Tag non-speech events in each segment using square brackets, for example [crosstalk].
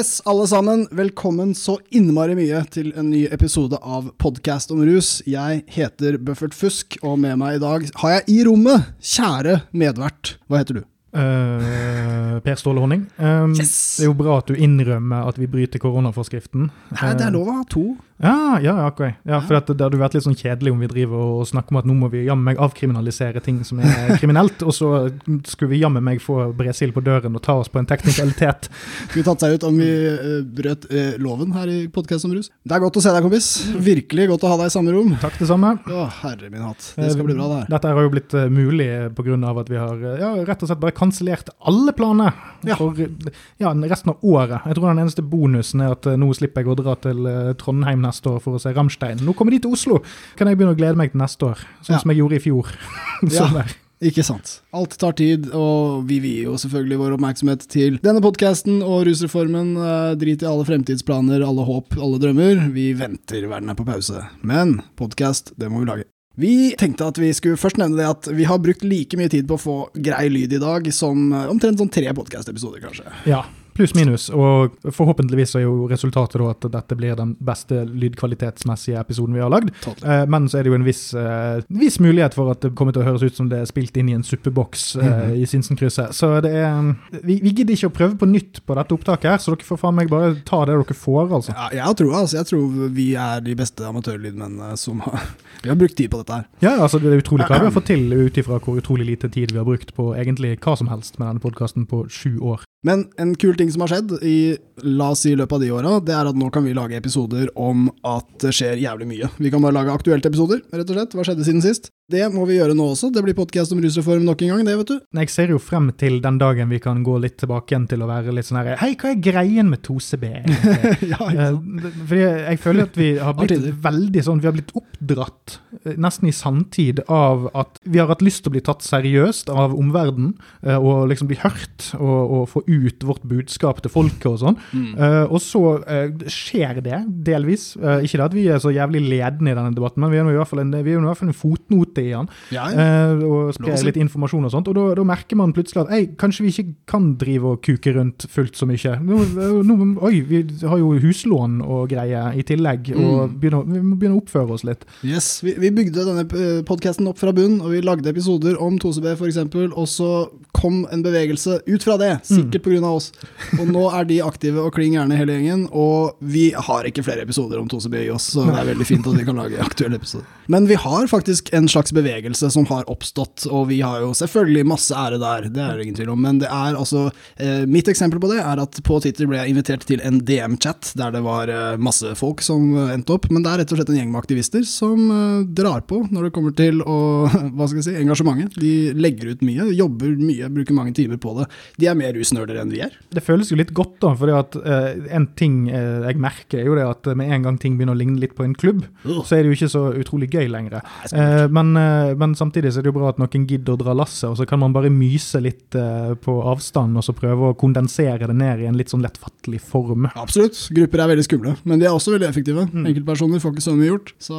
Yes, alle sammen. Velkommen så innmari mye til en ny episode av Podkast om rus. Jeg heter Buffert Fusk, og med meg i dag har jeg i rommet kjære medvert. Hva heter du? Uh, per Ståle Honning. Um, Yes! Det er jo bra at du innrømmer at vi bryter koronaforskriften. Nei, det er lov å ha to. Ja, ja, okay. Ja, for at det hadde vært litt sånn kjedelig om vi driver og snakker om at nå må vi jammen meg avkriminalisere ting som er [laughs] kriminelt, og så skulle vi jammen meg få Bresil på døren og ta oss på en teknikalitet. Skulle tatt seg ut om vi uh, brøt uh, loven her i Podkast om rus. Det er godt å se deg, kompis. Virkelig godt å ha deg i samme rom. Takk, det samme. Å, herre min hatt. Det skal bli bra, det her. Dette har jo blitt uh, mulig pga. at vi har eh, ja, rett og slett bare kansellert alle planer Ja. for eh, ja, resten av året. Jeg tror den eneste bonusen er at eh, nå slipper jeg å dra til eh, Trondheim neste år for å se Rammstein. Nå kommer de til Oslo! Kan jeg begynne å glede meg til neste år, sånn Ja. som jeg gjorde i fjor. [laughs] Ja. Ikke sant. Alt tar tid, og vi vier jo selvfølgelig vår oppmerksomhet til denne podkasten og rusreformen. Eh, Drit i alle fremtidsplaner, alle håp, alle drømmer. Vi venter, verden er på pause. Men podkast, det må vi lage. Vi tenkte at vi skulle først nevne det at vi har brukt like mye tid på å få grei lyd i dag som eh, omtrent sånn tre podkast-episoder, kanskje. Ja, pluss minus. Og forhåpentligvis er jo resultatet da at dette blir den beste lydkvalitetsmessige episoden vi har lagd. Eh, men så er det jo en viss, eh, viss mulighet for at det kommer til å høres ut som det er spilt inn i en suppeboks eh, i Sinsenkrysset. Så det er vi, vi gidder ikke å prøve på nytt på dette opptaket her, så dere får faen meg bare ta det dere får, altså. Ja, jeg tror, altså. Jeg tror vi er de beste amatørlydmennene som har Vi har brukt tid på dette her. Ja, altså Det er utrolig hva vi har [clears throat] fått til ut ifra hvor utrolig lite tid vi har brukt på egentlig hva som helst med denne podkasten på sju år. Men en kul ting som har skjedd i la oss si løpet av de åra, det er at nå kan vi lage episoder om at det skjer jævlig mye. Vi kan bare lage aktuelle episoder, rett og slett. Hva skjedde siden sist? Det må vi gjøre nå også. Det blir podkast om rusreform nok en gang, det, vet du. Jeg ser jo frem til den dagen vi kan gå litt tilbake igjen til å være litt sånn her Hei, hva er greien med 2CB? [laughs] ja, Eh? Fordi jeg føler at vi har blitt veldig sånn, vi har blitt oppdratt eh, nesten i samtid av at vi har hatt lyst til å bli tatt seriøst av omverdenen, eh, og liksom bli hørt og, og få ut vårt budskap til folket og sånn. Mm. Uh, og så uh, skjer det, delvis. Uh, ikke det at vi er så jævlig ledende i denne debatten, men vi er nå i hvert fall en, vi er i hvert fall en fotnote i den. Ja, ja. og sprer litt informasjon og sånt. Og da, da merker man plutselig at ei, kanskje vi ikke kan drive og kuke rundt fullt så mye. Nå, nå, oi, vi har jo huslån og greier i tillegg, og Mm. begynner, vi må begynne å oppføre oss litt. Yes, vi, vi bygde denne podkasten opp fra bunn, og vi lagde episoder om 2CB f.eks., og så kom en bevegelse ut fra det, sikkert på grunn av oss. Og nå er de aktive og kling gærne hele gjengen, og vi har ikke flere episoder om 2CB i oss, så det er veldig fint at vi kan lage aktuelle episoder. Men vi har faktisk en slags bevegelse som har oppstått, og vi har jo selvfølgelig masse ære der, det er det ingen tvil om, men det er altså eh, Mitt eksempel på det er at på Twitter ble jeg invitert til en DM-chat der det var eh, masse folk som eh, endte opp, men det er rett og slett en gjeng med aktivister som eh, drar på når det kommer til å, [laughs] hva skal jeg si, engasjementet. De legger ut mye, jobber mye, bruker mange timer på det. De er mer rusnerder enn vi er. Det føles jo litt godt, da, For at eh, en ting uh, jeg merker, er jo det at med en gang ting begynner å ligne litt på en klubb, så er det jo ikke så utrolig gøy lenger. Eh, men, men samtidig så er det jo bra at noen gidder å dra lasset, og så kan man bare myse litt på avstand og så prøve å kondensere det ned i en litt sånn lettfattelig form. Absolutt. Grupper er veldig skumle, men de er også veldig effektive. Enkeltpersoner får ikke så mye gjort. Så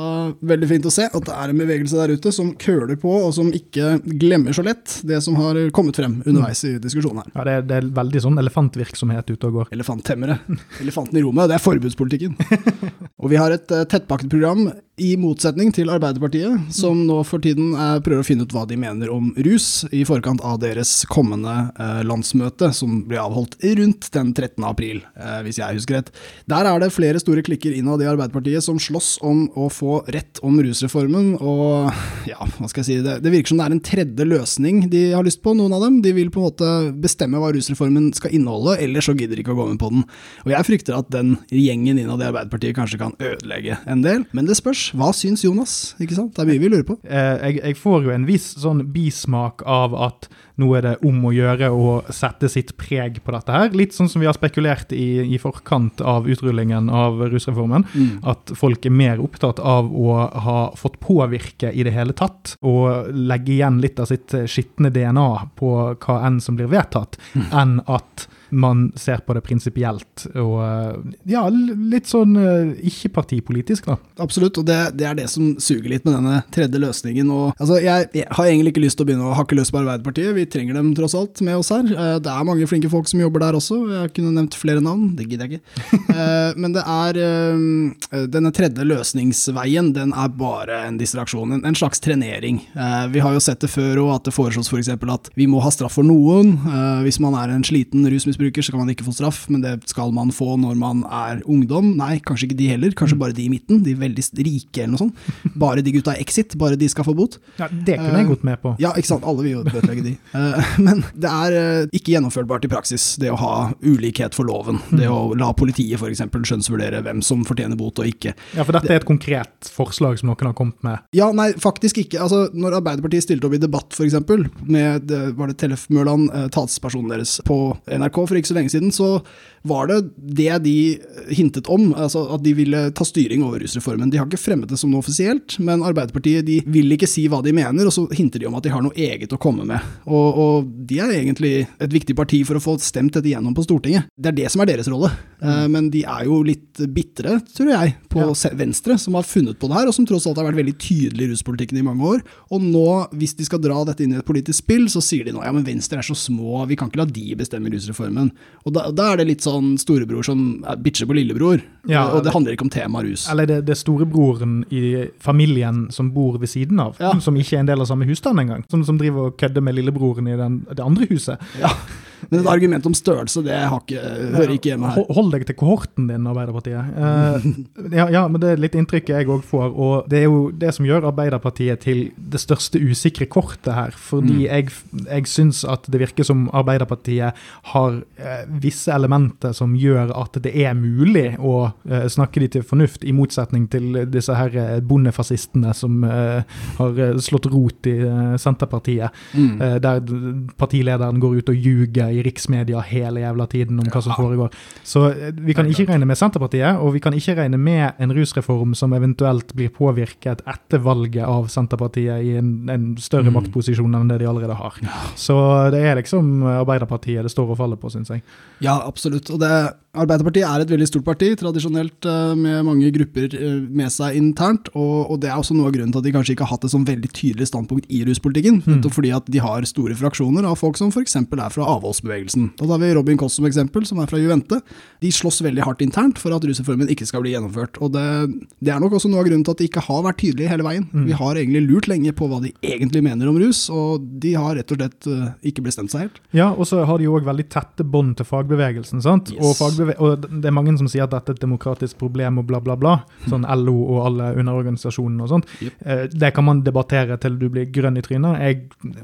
veldig fint å se at det er en bevegelse der ute som køler på, og som ikke glemmer så lett det som har kommet frem underveis i diskusjonen her. Ja, det, er- det er veldig sånn elefantvirksomhet ute og går. Elefanttemmere. Elefanten i rommet, det er forbudspolitikken. [laughs] Og vi har et uh, tettpakket program, i motsetning til Arbeiderpartiet, som nå for tiden eh, prøver å finne ut hva de mener om rus, i forkant av deres kommende eh, landsmøte, som blir avholdt rundt den 13. april, eh, hvis jeg husker rett. Der er det flere store klikker innad i Arbeiderpartiet som slåss om å få rett om rusreformen, og ja, hva skal jeg si, det, det virker som det er en tredje løsning de har lyst på, noen av dem. De vil på en måte bestemme hva rusreformen skal inneholde, ellers så gidder de ikke å gå med på den. Og jeg frykter at den gjengen innad i Arbeiderpartiet kanskje kan ødelegge en del, men det spørs. Hva syns Jonas? Ikke sant? Det er mye vi lurer på. Eh, jeg, jeg får jo en viss sånn bismak av at nå er det om å gjøre å sette sitt preg på dette her. Litt sånn som vi har spekulert i i forkant av utrullingen av rusreformen. At folk er mer opptatt av å ha fått påvirke i det hele tatt, og legge igjen litt av sitt skitne DNA på hva enn som blir vedtatt, enn at man ser på det prinsipielt og eh, ja, litt sånn eh, ikke partipolitisk, da. Absolutt, og det, det, er det som suger litt med denne tredje løsningen. Og, altså, jeg, jeg, har egentlig ikke lyst til å begynne å hakke løs på Arbeiderpartiet, vi trenger dem tross alt med oss her. Eh, det er mange flinke folk som jobber der også, jeg kunne nevnt flere navn, det gidder jeg ikke. [laughs] Men det er denne tredje løsningsveien, den er bare en distraksjon, en, slags trenering. Vi har jo sett det før òg, at det foreslås f.eks. For at vi må ha straff for noen. Hvis man er en sliten rusmisbruker, så kan man ikke få straff, men det skal man få når man er ungdom. Nei, kanskje ikke de heller, kanskje mm. bare de i midten, de veldig rike eller noe sånt. [laughs] Bare de gutta i Exit, bare de skal få bot. Ja, Det kunne jeg gått med på. Ja, ikke sant. Alle vil jo bøtelegge de. [laughs] Men det er eh, ikke gjennomførbart i praksis, det å ha ulikhet for loven. Det å la politiet f.eks. skjønnsvurdere hvem som fortjener bot og ikke. Ja, for dette er et konkret forslag som noen har kommet med? Ja, nei, faktisk ikke. Altså, når Arbeiderpartiet stilte opp i debatt f.eks. med var det Tellef Mørland, eh, talspersonen deres på NRK for ikke så lenge siden, så var det det de hintet om, altså at de ville ta styring over rusreformen. De har ikke fremmet det som noe offisielt, men Arbeiderpartiet de vil ikke si hva de mener, og så hinter de om at de har noe eget å komme med. Og, og de er egentlig et viktig parti for å få stemt dette gjennom på Stortinget. Det er det som er deres rolle. Mm. Men de er jo litt bitre, tror jeg, på ja. Venstre, som har funnet på det her, og som tross alt har vært veldig tydelig i ruspolitikken i mange år. Og nå, hvis de skal dra dette inn i et politisk spill, så sier de nå ja, men Venstre er så små, vi kan ikke la de bestemme rusreformen. Og da, da er det litt sånn storebror som bitcher på lillebror. Ja, og det handler ikke om tema rus. Eller det, det er storebroren i familien som bor ved siden av, ja. som ikke er en del av samme husstand engang. Som, som driver og kødder med lillebroren i den, det andre huset. Ja. Men et argument om størrelse, det ikke, hører ikke hjemme her. Hold deg til kohorten din, Arbeiderpartiet. Uh, ja, ja, men det er litt inntrykket jeg òg får. Og det er jo det som gjør Arbeiderpartiet til det største usikre kortet her. Fordi mm. jeg, jeg syns at det virker som Arbeiderpartiet har uh, visse elementer som gjør at det er mulig å uh, snakke de til fornuft, i motsetning til disse her bondefascistene som har slått rot i Senterpartiet, mm. der partilederen går ut og ljuger i riksmedia hele jævla tiden om hva som foregår. Så eh, vi kan ikke regne med Senterpartiet, og vi kan ikke regne med en rusreform som eventuelt blir påvirket etter valget av Senterpartiet i en, en større mm. maktposisjon enn det de allerede har. Så det er liksom Arbeiderpartiet det står og faller på, syns jeg. Ja, absolutt. Og det Arbeiderpartiet er et veldig stort parti, tradisjonelt eh, med mange grupper eh, med seg internt. Og, og, det er også noe av grunnen til at de kanskje ikke har hatt et sånn veldig tydelig standpunkt i ruspolitikken. Mm. Fordi at de har store fraksjoner av folk som f.eks. er fra avholdsbevegelsen. Da tar vi Robin Koss som eksempel, som er fra Juvente. De slåss veldig hardt internt for at rusreformen ikke skal bli gjennomført. Og det, det, er nok også noe av grunnen til at de ikke har vært tydelige hele veien. Mm. Vi har egentlig lurt lenge på hva de egentlig mener om rus, og de har rett og slett uh, ikke bestemt seg helt. Ja, og så har de òg veldig tette bånd til fagbevegelsen. sant? Yes. Og fagbeve og det er mange som sier at dette er et demokratisk problem og bla, bla, bla. Sånn LO og alle underorganisasjonene og sånt. Yep. Eh, det kan man debattere til du blir grønn i trynet. Jeg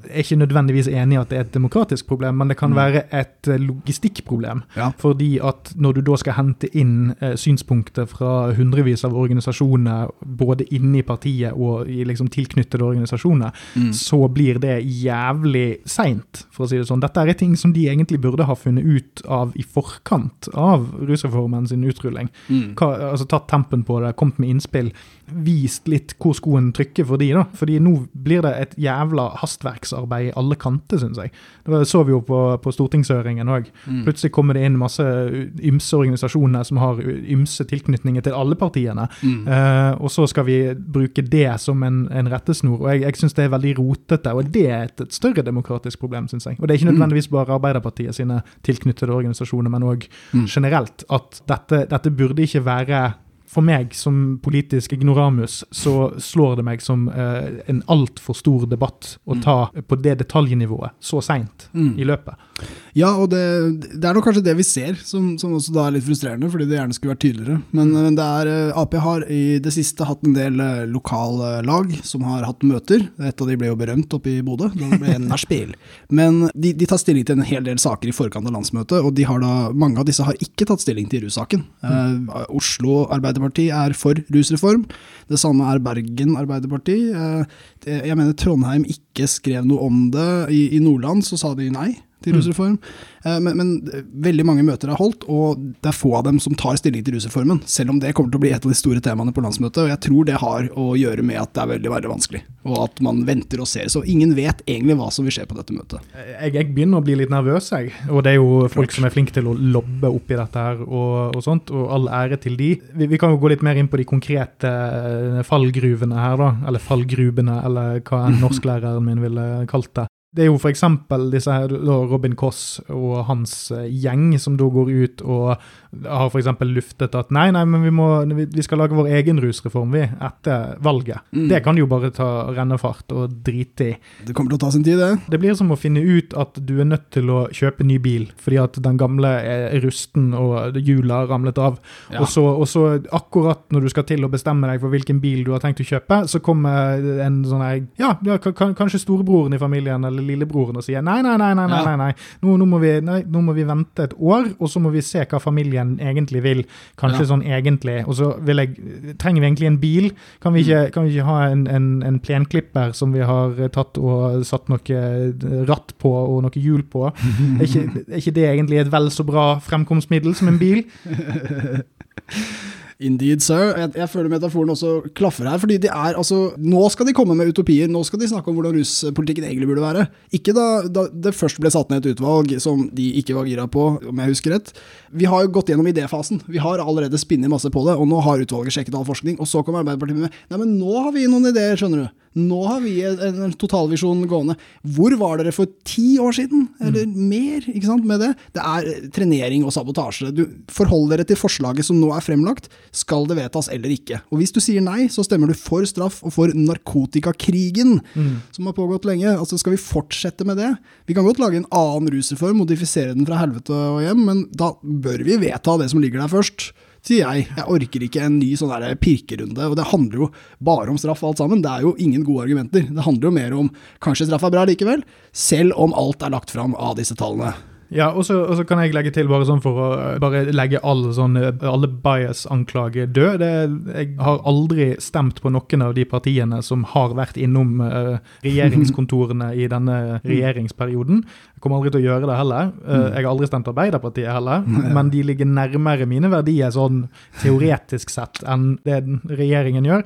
er ikke nødvendigvis enig i at det er et demokratisk problem, men det kan mm. Være et eh, logistikkproblem. Ja. Fordi at når du da skal hente inn eh, synspunkter fra hundrevis av organisasjoner, både inne i partiet og i liksom tilknyttede organisasjoner, mm. så blir det jævlig seint, for å si det sånn. Dette er ting som de egentlig burde ha funnet ut av i forkant av av rusreformen sin utrulling. Mm. Hva, altså Tatt tempen på det, kommet med innspill vist litt hvor skoen trykker for de da. Fordi nå blir det et jævla hastverksarbeid i alle kanter, syns jeg. Det så vi jo på, på stortingshøringen òg. Mm. Plutselig kommer det inn masse ymse organisasjoner som har ymse tilknytninger til alle partiene. Mm. Uh, og så skal vi bruke det som en, en rettesnor. Og jeg, jeg syns det er veldig rotete, og det er et, et større demokratisk problem, syns jeg. Og det er ikke mm. nødvendigvis bare Arbeiderpartiet sine tilknyttede organisasjoner, men òg mm. generelt. At dette, dette burde ikke være for meg som politisk ignoramus, så slår det meg som eh, en altfor stor debatt å mm. ta på det detaljnivået så seint mm. i løpet. Ja, og det, det, er nok kanskje det vi ser, som, som, også da er litt frustrerende, fordi det gjerne skulle vært tydeligere. Men mm. det er, eh, Ap har i det siste hatt en del eh, lokallag som har hatt møter. Et av de ble jo berømt oppe i Bodø, det ble nachspiel. [laughs] Men de, de, tar stilling til en hel del saker i forkant av landsmøtet, og de har da, mange av disse har ikke tatt stilling til russaken. Mm. Uh, Oslo Arbeiderparti Arbeiderparti er for rusreform. Det samme er Bergen Arbeiderparti. Eh, jeg mener Trondheim ikke skrev noe om det. I, Nordland så sa de nei. Til Mm. rusreform. Mm. Men, men veldig mange møter er holdt, og det er få av dem som tar stilling til rusreformen. Selv om det kommer til å bli et av de store temaene på landsmøtet. Og jeg tror det har å gjøre med at det er veldig, veldig vanskelig, og at man venter og ser. Så ingen vet egentlig hva som vil skje på dette møtet. Jeg, jeg begynner å bli litt nervøs, jeg. Og det er jo folk som er flinke til å lobbe oppi dette her og, og sånt, og all ære til de. Vi, vi kan jo gå litt mer inn på de konkrete eh, fallgruvene her, da. Eller fallgrubene, eller hva enn [laughs] norsklæreren min ville kalt det. Det er jo f.eks. disse Robin Koss og hans eh, gjeng som da går ut og har f.eks. luftet at nei, nei, men vi, må, vi skal lage vår egen rusreform vi, etter valget. Mm. Det kan jo bare ta rennefart og drite i. Det kommer til å ta sin tid, det. Det blir som å finne ut at du er nødt til å kjøpe ny bil fordi at den gamle er rusten og hjula har ramlet av. Ja. Og, så, og så akkurat når du skal til å bestemme deg for hvilken bil du har tenkt å kjøpe, så kommer en sånn Ja, ja ka- ka- kanskje storebroren i familien eller lillebroren og sier nei, nei, nei, nei, nei, nei, nei. Nå, nå, må vi, nei, nå må vi vente et år, og så må vi se hva familien egentlig vil. Kanskje Ja. sånn egentlig. Og så vil jeg Trenger vi egentlig en bil? Kan vi ikke, kan vi ikke ha en, en, en plenklipper som vi har tatt og satt noe ratt på og noe hjul på? Er ikke, er ikke det egentlig et vel så bra fremkomstmiddel som en bil? [laughs] Indeed, sir. Jeg, jeg føler metaforen også klaffer her. fordi de er, altså, Nå skal de komme med utopier. Nå skal de snakke om hvordan ruspolitikken egentlig burde være. Ikke da, da det først ble satt ned et utvalg som de ikke var gira på, om jeg husker rett. Vi har jo gått gjennom idéfasen. Vi har allerede spinnet masse på det, og nå har utvalget sjekket all forskning. Og så kommer Arbeiderpartiet med Nei, men nå har vi noen ideer, skjønner du. Nå har vi en, en totalvisjon gående. Hvor var dere for ti år siden? Eller mer, ikke sant, med det? Det er eh, trenering og sabotasje. Du Forhold dere til forslaget som nå er fremlagt. Skal det vedtas eller ikke? Og hvis du sier nei, så stemmer du for straff og for narkotikakrigen, som har pågått lenge. Altså, skal vi fortsette med det? Vi kan godt lage en annen rusreform, modifisere den fra helvete og hjem, men da bør vi vedta det som ligger der først. Sier jeg. Jeg orker ikke en ny sånn der pirkerunde. Og det handler jo bare om straff alt sammen. Det er jo ingen gode argumenter. Det handler jo mer om kanskje straff er bra likevel, selv om alt er lagt fram av disse tallene. Ja, og så kan jeg legge til, bare sånn for å bare legge alle, sånne, alle bias-anklager død. Det, jeg har aldri stemt på noen av de partiene som har vært innom eh, regjeringskontorene i denne [laughs] regjeringsperioden. Jeg kommer aldri til å gjøre det heller. Eh, jeg har aldri stemt Arbeiderpartiet heller, men de ligger nærmere mine verdier sånn teoretisk sett enn det regjeringen gjør.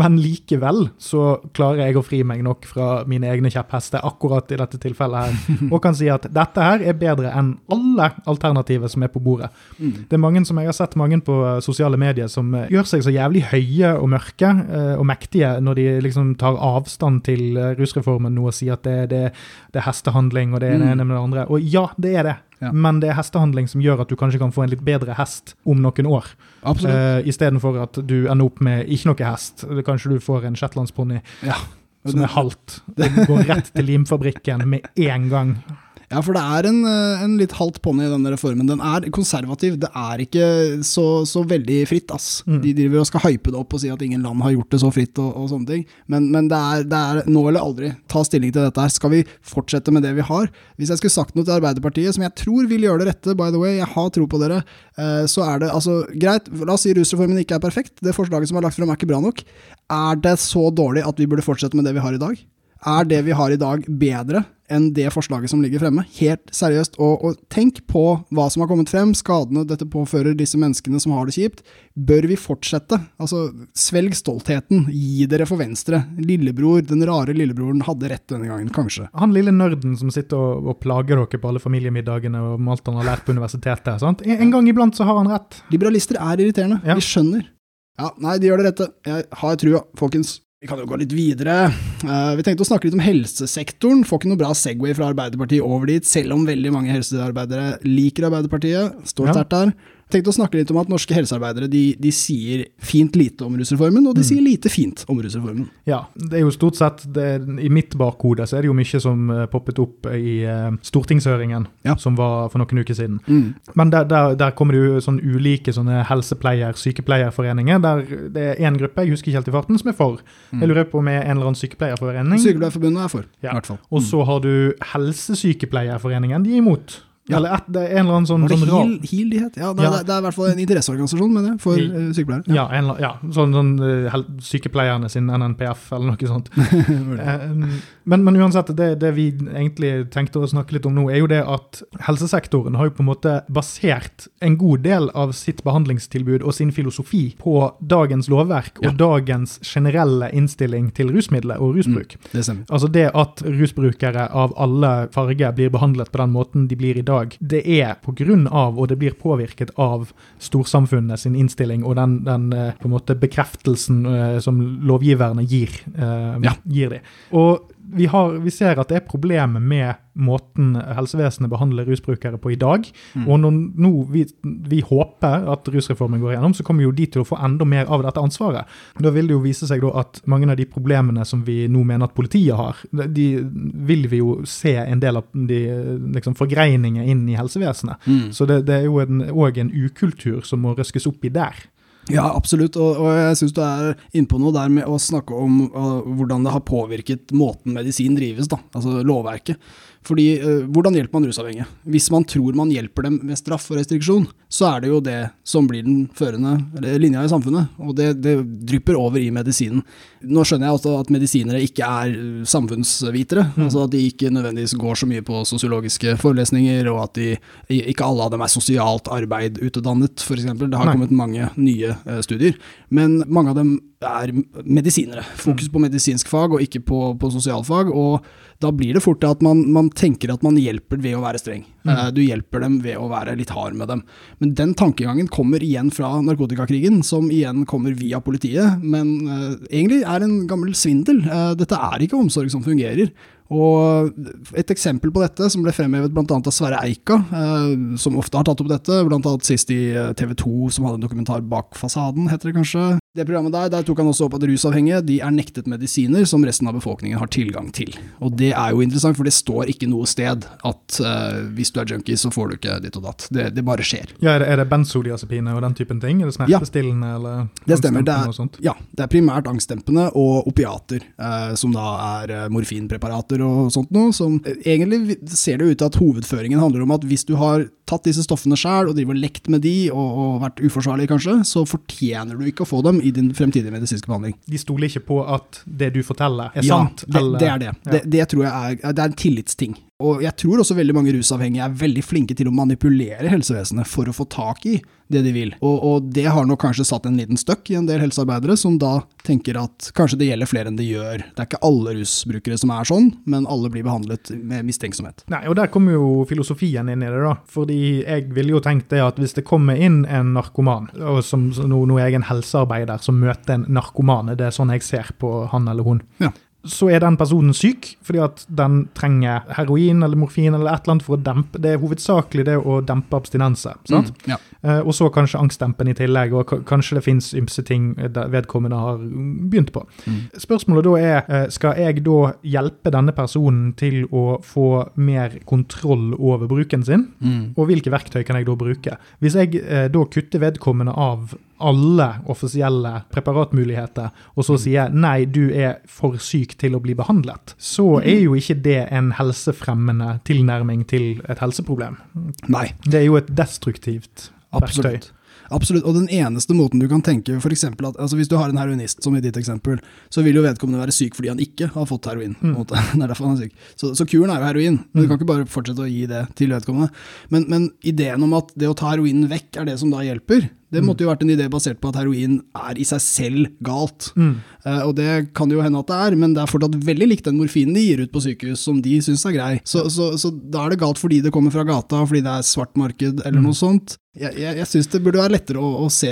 Men likevel så klarer jeg å fri meg nok fra mine egne kjepphester akkurat i dette tilfellet her, [laughs] og kan si at dette her er bedre enn alle alternativer som er på bordet. Det er mange som jeg har sett mange på eh, sosiale medier som eh, gjør seg så jævlig høye og mørke og mektige når de liksom tar avstand til rusreformen nå og sier at det, det, det er hestehandling og det er det ene med det andre. Og ja, det er det. Ja. Men det er hestehandling som gjør at du kanskje kan få en litt bedre hest om noen år. Absolutt. Uh, Istedenfor at du ender opp med ikke noe hest. Kanskje du får en shetlandsponni Ja. som er halvt. og går rett til limfabrikken med en gang. Ja, for det er en, eh, en litt halvt ponni i denne reformen. Den er konservativ. Det er ikke så, så veldig fritt, ass. Mm. De driver og skal hype det opp og si at ingen land har gjort det så fritt og, og sånne ting. Men, men det, er, det er nå eller aldri. Ta stilling til dette her. Skal vi fortsette med det vi har? Hvis jeg skulle sagt noe til Arbeiderpartiet, som jeg tror vil gjøre det rette, by the way, jeg har tro på dere, eh, så er det altså greit. La oss si rusreformen ikke er perfekt. Det forslaget som er lagt frem er ikke bra nok. Er det så dårlig at vi burde fortsette med det vi har i dag? Er det vi har i dag bedre enn det forslaget som ligger fremme? Helt seriøst. Og, og tenk på hva som har kommet frem, skadene dette påfører disse menneskene som har det kjipt. Bør vi fortsette? Altså, svelg stoltheten. Gi dere for Venstre. Lillebror, den rare lillebroren, hadde rett denne gangen, kanskje. Han lille nerden som sitter og, og plager dere på alle familiemiddagene og alt han har lært på universitetet. Sant? En gang iblant så har han rett. Liberalister er irriterende. Ja. Vi skjønner. Ja, nei, de gjør det rette. Jeg har trua, folkens. Vi kan jo gå litt videre. Uh, vi tenkte å snakke litt om helsesektoren. Får ikke noe bra Segway fra Arbeiderpartiet over dit, selv om veldig mange helsearbeidere liker Arbeiderpartiet. Står Ja. der. Tenkte å snakke litt om at norske helsearbeidere de, de sier fint lite om rusreformen, Mm. og de sier lite fint om rusreformen. Ja, det er jo stort sett det, I mitt bakhode så er det jo mye som eh, poppet opp i eh, stortingshøringen, Ja. som var for noen uker siden. Mm. Men der, der, der kommer det jo sånn ulike sånne helsepleier, sykepleierforeninger, der det er én gruppe, jeg husker ikke helt i farten, som er for. Jeg lurer på om det er en eller annen sykepleierforening. Sykepleierforbundet er for, Ja. i hvert fall. Og så har du Helsesykepleierforeningen, de er imot. Ja. Eller et, det er en eller annen sånn, det sånn rar- HEAL de het? Ja, det, Ja. det er i hvert fall en interesseorganisasjon, mener jeg, for eh, sykepleiere. Ja, en, ja sånn, sånn uh, sykepleierne sin NNPF eller noe sånt. [laughs] Eh, men, men uansett, det, det vi egentlig tenkte å snakke litt om nå, er jo det at helsesektoren har jo på en måte basert en god del av sitt behandlingstilbud og sin filosofi på dagens lovverk og dagens generelle innstilling til rusmidler og rusbruk. Det stemmer. Altså det at rusbrukere av alle farger blir behandlet på den måten de blir i dag, det er på grunn av, og det blir påvirket av, storsamfunnet sin innstilling og den, den eh, på en måte bekreftelsen eh, som lovgiverne gir, eh, Ja. gir dem. Og vi, har, vi ser at det er problemer med måten helsevesenet behandler rusbrukere på i dag. Mm. Og når nå vi, vi håper at rusreformen går gjennom, så kommer jo de til å få enda mer av dette ansvaret. Da vil det jo vise seg at mange av de problemene som vi nå mener at politiet har, de vil vi jo se en del av de liksom, forgreininger inn i helsevesenet. Mm. Så det, det er jo òg en, ukultur som må røskes opp i der. Ja, absolutt. Og, og jeg syns du er inne på noe der med å snakke om uh, hvordan det har påvirket måten medisin drives, da, altså lovverket. Fordi uh, hvordan hjelper man rusavhengige? Hvis man tror man hjelper dem med straff og restriksjon, så er det jo det som blir den førende linja i samfunnet. Og det, det drypper over i medisinen. Nå skjønner jeg også at medisinere ikke er uh, samfunnsvitere. Mm. altså At de ikke nødvendigvis går så mye på sosiologiske forelesninger, og at de, ikke alle av dem er sosialt arbeid utdannet, f.eks. Det har Nei. kommet mange nye eh, studier, men mange av dem er medisinere. Fokus på medisinsk fag og ikke på, på sosialfag. og da blir det fort det at man, man tenker at man hjelper ved å være streng. Mm. Du hjelper dem ved å være litt hard med dem. Men den tankegangen kommer igjen fra narkotikakrigen, som igjen kommer via politiet, men uh, egentlig er en gammel svindel. Uh, dette er ikke omsorg som fungerer. Og Et eksempel på dette, som ble fremhevet bl.a. av Sverre Eika, eh, som ofte har tatt opp dette, bl.a. sist i TV 2, som hadde en dokumentar Bak fasaden, heter det kanskje. Det programmet Der der tok han også opp at rusavhengige de er nektet medisiner som resten av befolkningen har tilgang til. Og Det er jo interessant, for det står ikke noe sted at uh, hvis du er junkie, så får du ikke ditt og datt. Det, det bare skjer. Ja, Er det, er det benzodiazepine og den typen ting? Er det smertestillende eller Det stemmer. Det er, ja, det er primært angstdempende og opiater, uh, som da er eh, morfinpreparater og sånt noe. Som eh, egentlig ser det ut til at hovedføringen handler om at hvis du har tatt disse stoffene sjøl og driver og lekt med de og, og vært uforsvarlig kanskje, så fortjener du ikke å få dem i din fremtidige medisinske behandling. De stoler ikke på at det du forteller, er ja, sant? det, det er det. Ja. det. Det tror jeg er, det er en tillitsting. Og jeg tror også veldig mange rusavhengige er veldig flinke til å manipulere helsevesenet for å få tak i det de vil. Og, og det har nok kanskje satt en liten støkk i en del helsearbeidere, som da tenker at kanskje det gjelder flere enn det gjør. Det er ikke alle rusbrukere som er sånn, men alle blir behandlet med mistenksomhet. Nei, og Der kommer jo filosofien inn i det. da. Fordi jeg ville jo tenkt det at hvis det kommer inn en narkoman, og som nå, nå er jeg en helsearbeider som møter en narkoman, det er sånn jeg ser på han eller hun, Ja. Så er den personen syk fordi at den trenger heroin eller morfin eller et eller annet for å dempe Det er hovedsakelig det å dempe abstinenser. sant? Mm, ja. Eh, og så kanskje angstdempen i tillegg, og ka- kanskje det fins ymse ting vedkommende har begynt på. Mm. Spørsmålet da er, eh, skal jeg da hjelpe denne personen til å få mer kontroll over bruken sin? Mm. Og hvilke verktøy kan jeg da bruke? Hvis jeg eh, da kutter vedkommende av alle offisielle preparatmuligheter, og så sier nei, du er for syk til å bli behandlet, så er jo ikke det en helsefremmende tilnærming til et helseproblem. Nei. Det er jo et destruktivt verktøy. Absolutt. Absolutt, og den eneste måten du kan tenke for at altså Hvis du har en heroinist, som i ditt eksempel, så vil jo vedkommende være syk fordi han ikke har fått heroin. Mm. [laughs] Det er derfor han er syk. Så, så kuren er jo heroin. Men Du kan ikke bare fortsette å gi det til vedkommende. Men, men ideen om at det å ta heroinen vekk er det som da hjelper, det Mm. måtte jo vært en idé basert på at heroin er i seg selv galt. Mm. Uh, og det kan jo hende at det er, men det er fortsatt veldig likt den morfinen de gir ut på sykehus, som de syns er grei. Så, så, så da er det galt fordi det kommer fra gata, fordi det er svart marked, eller Mm. noe sånt. Jeg, jeg, jeg syns det burde være lettere å, å se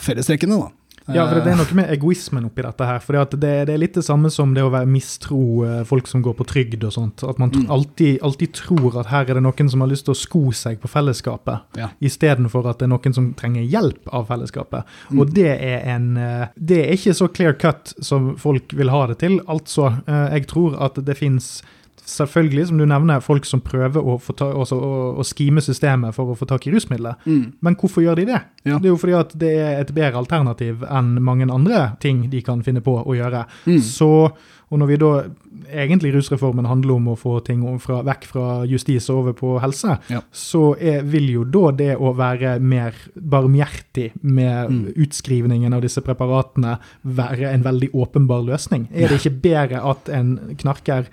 fellestrekkene, da. Ja, for det er noe med egoismen oppi dette her. For det, det er litt det samme som det å være mistro eh, folk som går på trygd og sånt. At man Mm. alltid, alltid tror at her er det noen som har lyst til å sko seg på fellesskapet, Ja. istedenfor at det er noen som trenger hjelp av fellesskapet. Mm. Og det er en eh, Det er ikke så clear cut som folk vil ha det til. Altså, eh, jeg tror at det fins Selvfølgelig, som du nevner, folk som prøver å, få ta, også, å, å skime systemet for å få tak i rusmidler. Mm. Men hvorfor gjør de det? Ja. Det er jo fordi at det er et bedre alternativ enn mange andre ting de kan finne på å gjøre. Mm. Så Og når vi da egentlig rusreformen handler om å få ting fra, vekk fra justis og over på helse, Ja. så er, vil jo da det å være mer barmhjertig med Mm. utskrivningen av disse preparatene være en veldig åpenbar løsning. Er det ikke bedre at en knarker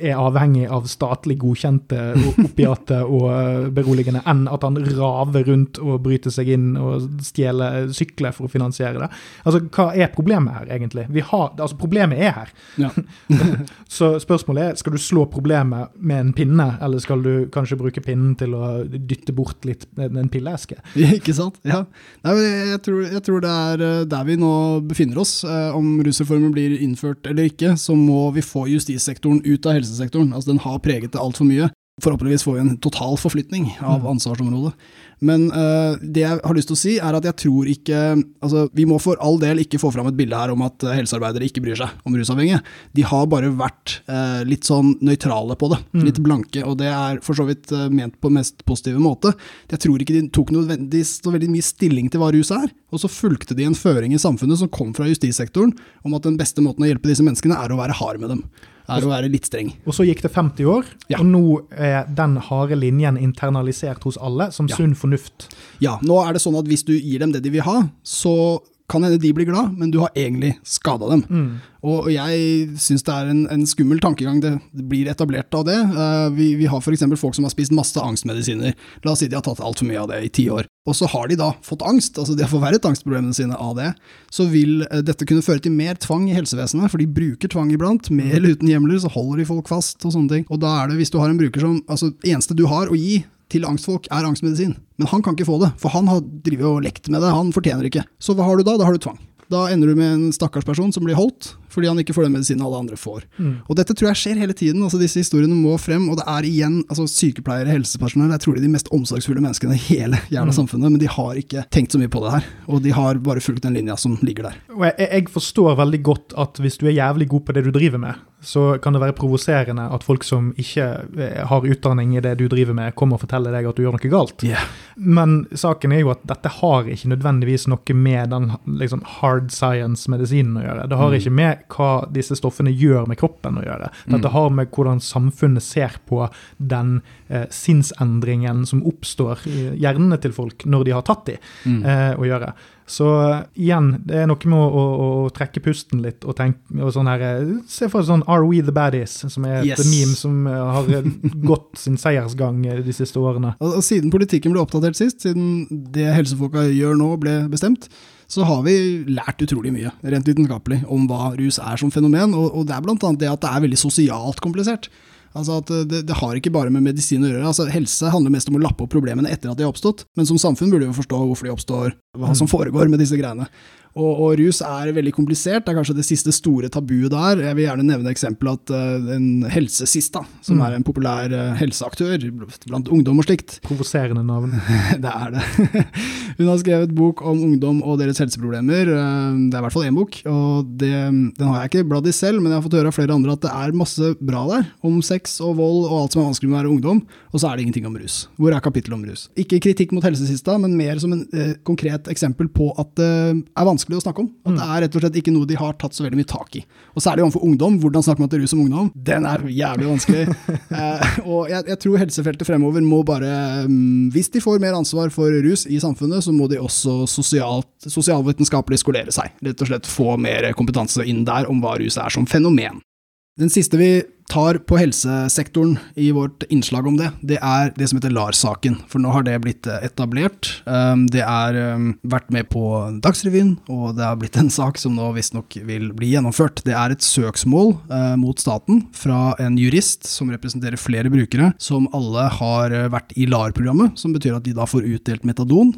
er avhengig av statlig godkjente opiate [laughs] og eh, beroligende, enn at han raver rundt og bryter seg inn og stjeler sykler for å finansiere det? Altså, Hva er problemet her, egentlig? Vi har, altså, Problemet er her. Ja. [laughs] [laughs] Så spørsmålet er, skal du slå problemet med en pinne, eller skal du kanskje bruke pinnen til å dytte bort litt en pilleeske? [laughs] Ikke sant? Ja. Nei, jeg, tror, jeg tror det er eh, der vi nå befinner oss. Eh, om rusreformen blir innført eller ikke, så må vi få justissektoren ut av helsesektoren. Altså Den har preget det altfor mye. Forhåpentligvis får vi en total forflytning av Mm. ansvarsområdet. Men uh, det jeg har lyst til å si, er at jeg tror ikke Altså, vi må for all del ikke få fram et bilde her om at eh, helsearbeidere ikke bryr seg om rusavhengige. De har bare vært uh, litt sånn nøytrale på det. Mm. Litt blanke, og det er for så vidt uh, ment på mest positive måte. Jeg tror ikke de tok nødvendigvis så veldig mye stilling til hva rus er, og så fulgte de en føring i samfunnet som kom fra justissektoren, om at den beste måten å hjelpe disse menneskene er å være hard med dem. Er å være litt streng. Og så gikk det 50 år, Ja. og nå er den harde linjen internalisert hos alle som Ja. sunn fornuft. Ja, nå er det sånn at hvis du gir dem det de vil ha, så kan hende de blir glad, men du har egentlig skada dem. Mm. Og jeg syns det er en, en skummel tankegang det blir etablert av det. Uh, vi, vi har f.eks. folk som har spist masse angstmedisiner. La oss si de har tatt altfor mye av det i ti år. Og så har de da fått angst, altså de har forverret angstproblemene sine av det. Så vil uh, dette kunne føre til mer tvang i helsevesenet, for de bruker tvang iblant. Med eller uten hjemler så holder de folk fast og sånne ting. Og da er det, hvis du har en bruker som Altså, eneste du har å gi til angstfolk, er angstmedisin. Men han kan ikke få det, for han har og lekt med det. Han fortjener ikke. Så hva har du da? Da har du tvang. Da ender du med en stakkars person som blir holdt, fordi han ikke får den medisinen alle andre får. Mm. Og dette tror jeg skjer hele tiden. altså Disse historiene må frem, og det er igjen altså sykepleiere, helsepersonell, jeg tror de er de mest omsorgsfulle menneskene i hele jævla Mm. samfunnet, men de har ikke tenkt så mye på det her. Og de har bare fulgt den linja som ligger der. Jeg, jeg forstår veldig godt at hvis du er jævlig god på det du driver med, så kan det være provoserende at folk som ikke eh, har utdanning i det du driver med, kommer og forteller deg at du gjør noe galt. Yeah. Men saken er jo at dette har ikke nødvendigvis noe med den liksom, hard science-medisinen å gjøre. Det har Mm. ikke med hva disse stoffene gjør med kroppen å gjøre. Dette Mm. har med hvordan samfunnet ser på den eh, sinnsendringen som oppstår i hjernene til folk når de har tatt de, Mm. eh, å gjøre. Så eh, igjen, det er noe med å, å, å trekke pusten litt og tenke og sånn her eh, Se for deg sånn Are We The Baddies, som er et Yes. meme som eh, har [laughs] gått sin seiersgang de siste årene. Og, og siden politikken ble oppdatert sist, siden det helsefolka gjør nå ble bestemt, så har vi lært utrolig mye, rent vitenskapelig, om hva rus er som fenomen. Og, og det er blant annet det at det er veldig sosialt komplisert. Altså at det, det har ikke bare med medisin å gjøre. Altså Helse handler mest om å lappe opp problemene etter at de har oppstått, men som samfunn burde vi jo forstå hvorfor de oppstår, hva som foregår med disse greiene. Og, og rus er veldig komplisert, det er kanskje det siste store tabuet der. Jeg vil gjerne nevne eksempelet at uh, en helsesista, som Mm. er en populær uh, helseaktør blant ungdom og slikt, Provoserende navn. [laughs] det er det. [laughs] Hun har skrevet bok om ungdom og deres helseproblemer. Uh, Det er i hvert fall én bok, og det, den har jeg ikke bladd i selv, men jeg har fått høre av flere andre at det er masse bra der, om sex og vold og alt som er vanskelig med å være ungdom, og så er det ingenting om rus. Hvor er kapittelet om rus? Ikke kritikk mot helsesista, men mer som en eh, konkret eksempel på at det er vanskelig å snakke om. At det er rett og slett ikke noe de har tatt så veldig mye tak i. Og særlig overfor ungdom. Hvordan snakker man til rus om ungdom? Den er jævlig vanskelig. [laughs] Eh, og jeg, jeg tror helsefeltet fremover må bare mm, Hvis de får mer ansvar for rus i samfunnet, så må de også sosialt, sosialvitenskapelig skolere seg. Rett og slett få mer kompetanse inn der om hva rus er som fenomen. Den siste vi tar på helsesektoren i vårt innslag om det, det er det som heter LAR-saken. For nå har det blitt eh, etablert. Um, Det har vært med på Dagsrevyen, og det har blitt en [laughs] sak som nå visstnok vil bli gjennomført. Det er et søksmål eh, mot staten fra en jurist som representerer flere brukere, som alle har eh, vært i LAR-programmet, som betyr at de da får utdelt metadon,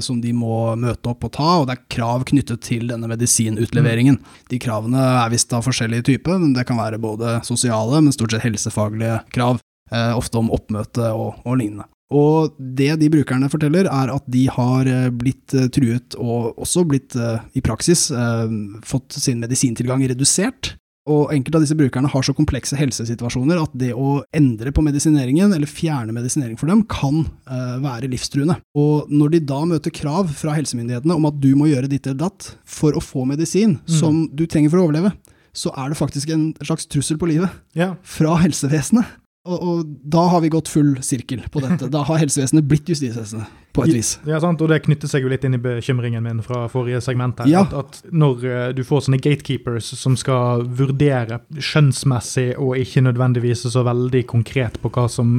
som de må møte opp og ta, og det er krav knyttet til denne medisinutleveringen. De kravene er visst av forskjellige typer, men det kan være både sosiale, men stort sett helsefaglige krav, eh, ofte om oppmøte og, og lignende. Og det de brukerne forteller, er at de har eh, blitt eh, truet, og også blitt i praksis fått sin medisintilgang redusert. Og enkelte av disse brukerne har så komplekse helsesituasjoner at det å endre på medisineringen, eller fjerne medisinering for dem, kan være livstruende. Og når de da møter krav fra helsemyndighetene om at du må gjøre ditt eller datt for å få medisin Mm. som du trenger for å overleve, så er det faktisk en slags trussel på livet Ja. fra helsevesenet. Og, og da har vi gått full sirkel på dette. Da har helsevesenet blitt justisvesenet, på et vis. Ja, sant, og Det knytter seg jo litt inn i bekymringen min fra forrige segment. her, Ja. at, at Når eh, du får sånne gatekeepers som skal vurdere skjønnsmessig og ikke nødvendigvis så veldig konkret på hva som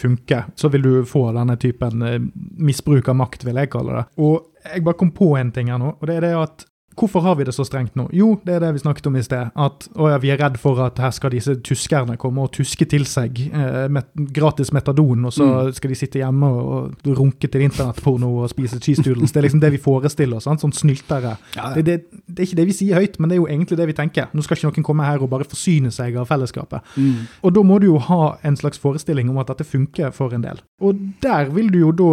funker, så vil du få denne typen eh, misbruk av makt, vil jeg kalle det. Og jeg bare kom på en ting her nå, og det er det at Hvorfor har vi det så strengt nå? Jo, det er det vi snakket om i sted. At ja, vi er redd for at her skal disse tyskerne komme og tuske til seg eh, met gratis metadon, og så skal de sitte hjemme og, runke til internettporno og spise cheese doodles. Det er liksom det vi forestiller oss. Sånn snyltere. Ja. Det, det, det er ikke det vi sier høyt, men det er jo egentlig det vi tenker. Nå skal ikke noen komme her og bare forsyne seg av fellesskapet. Mm. Og da må du jo ha en slags forestilling om at dette funker for en del. Og der vil du jo da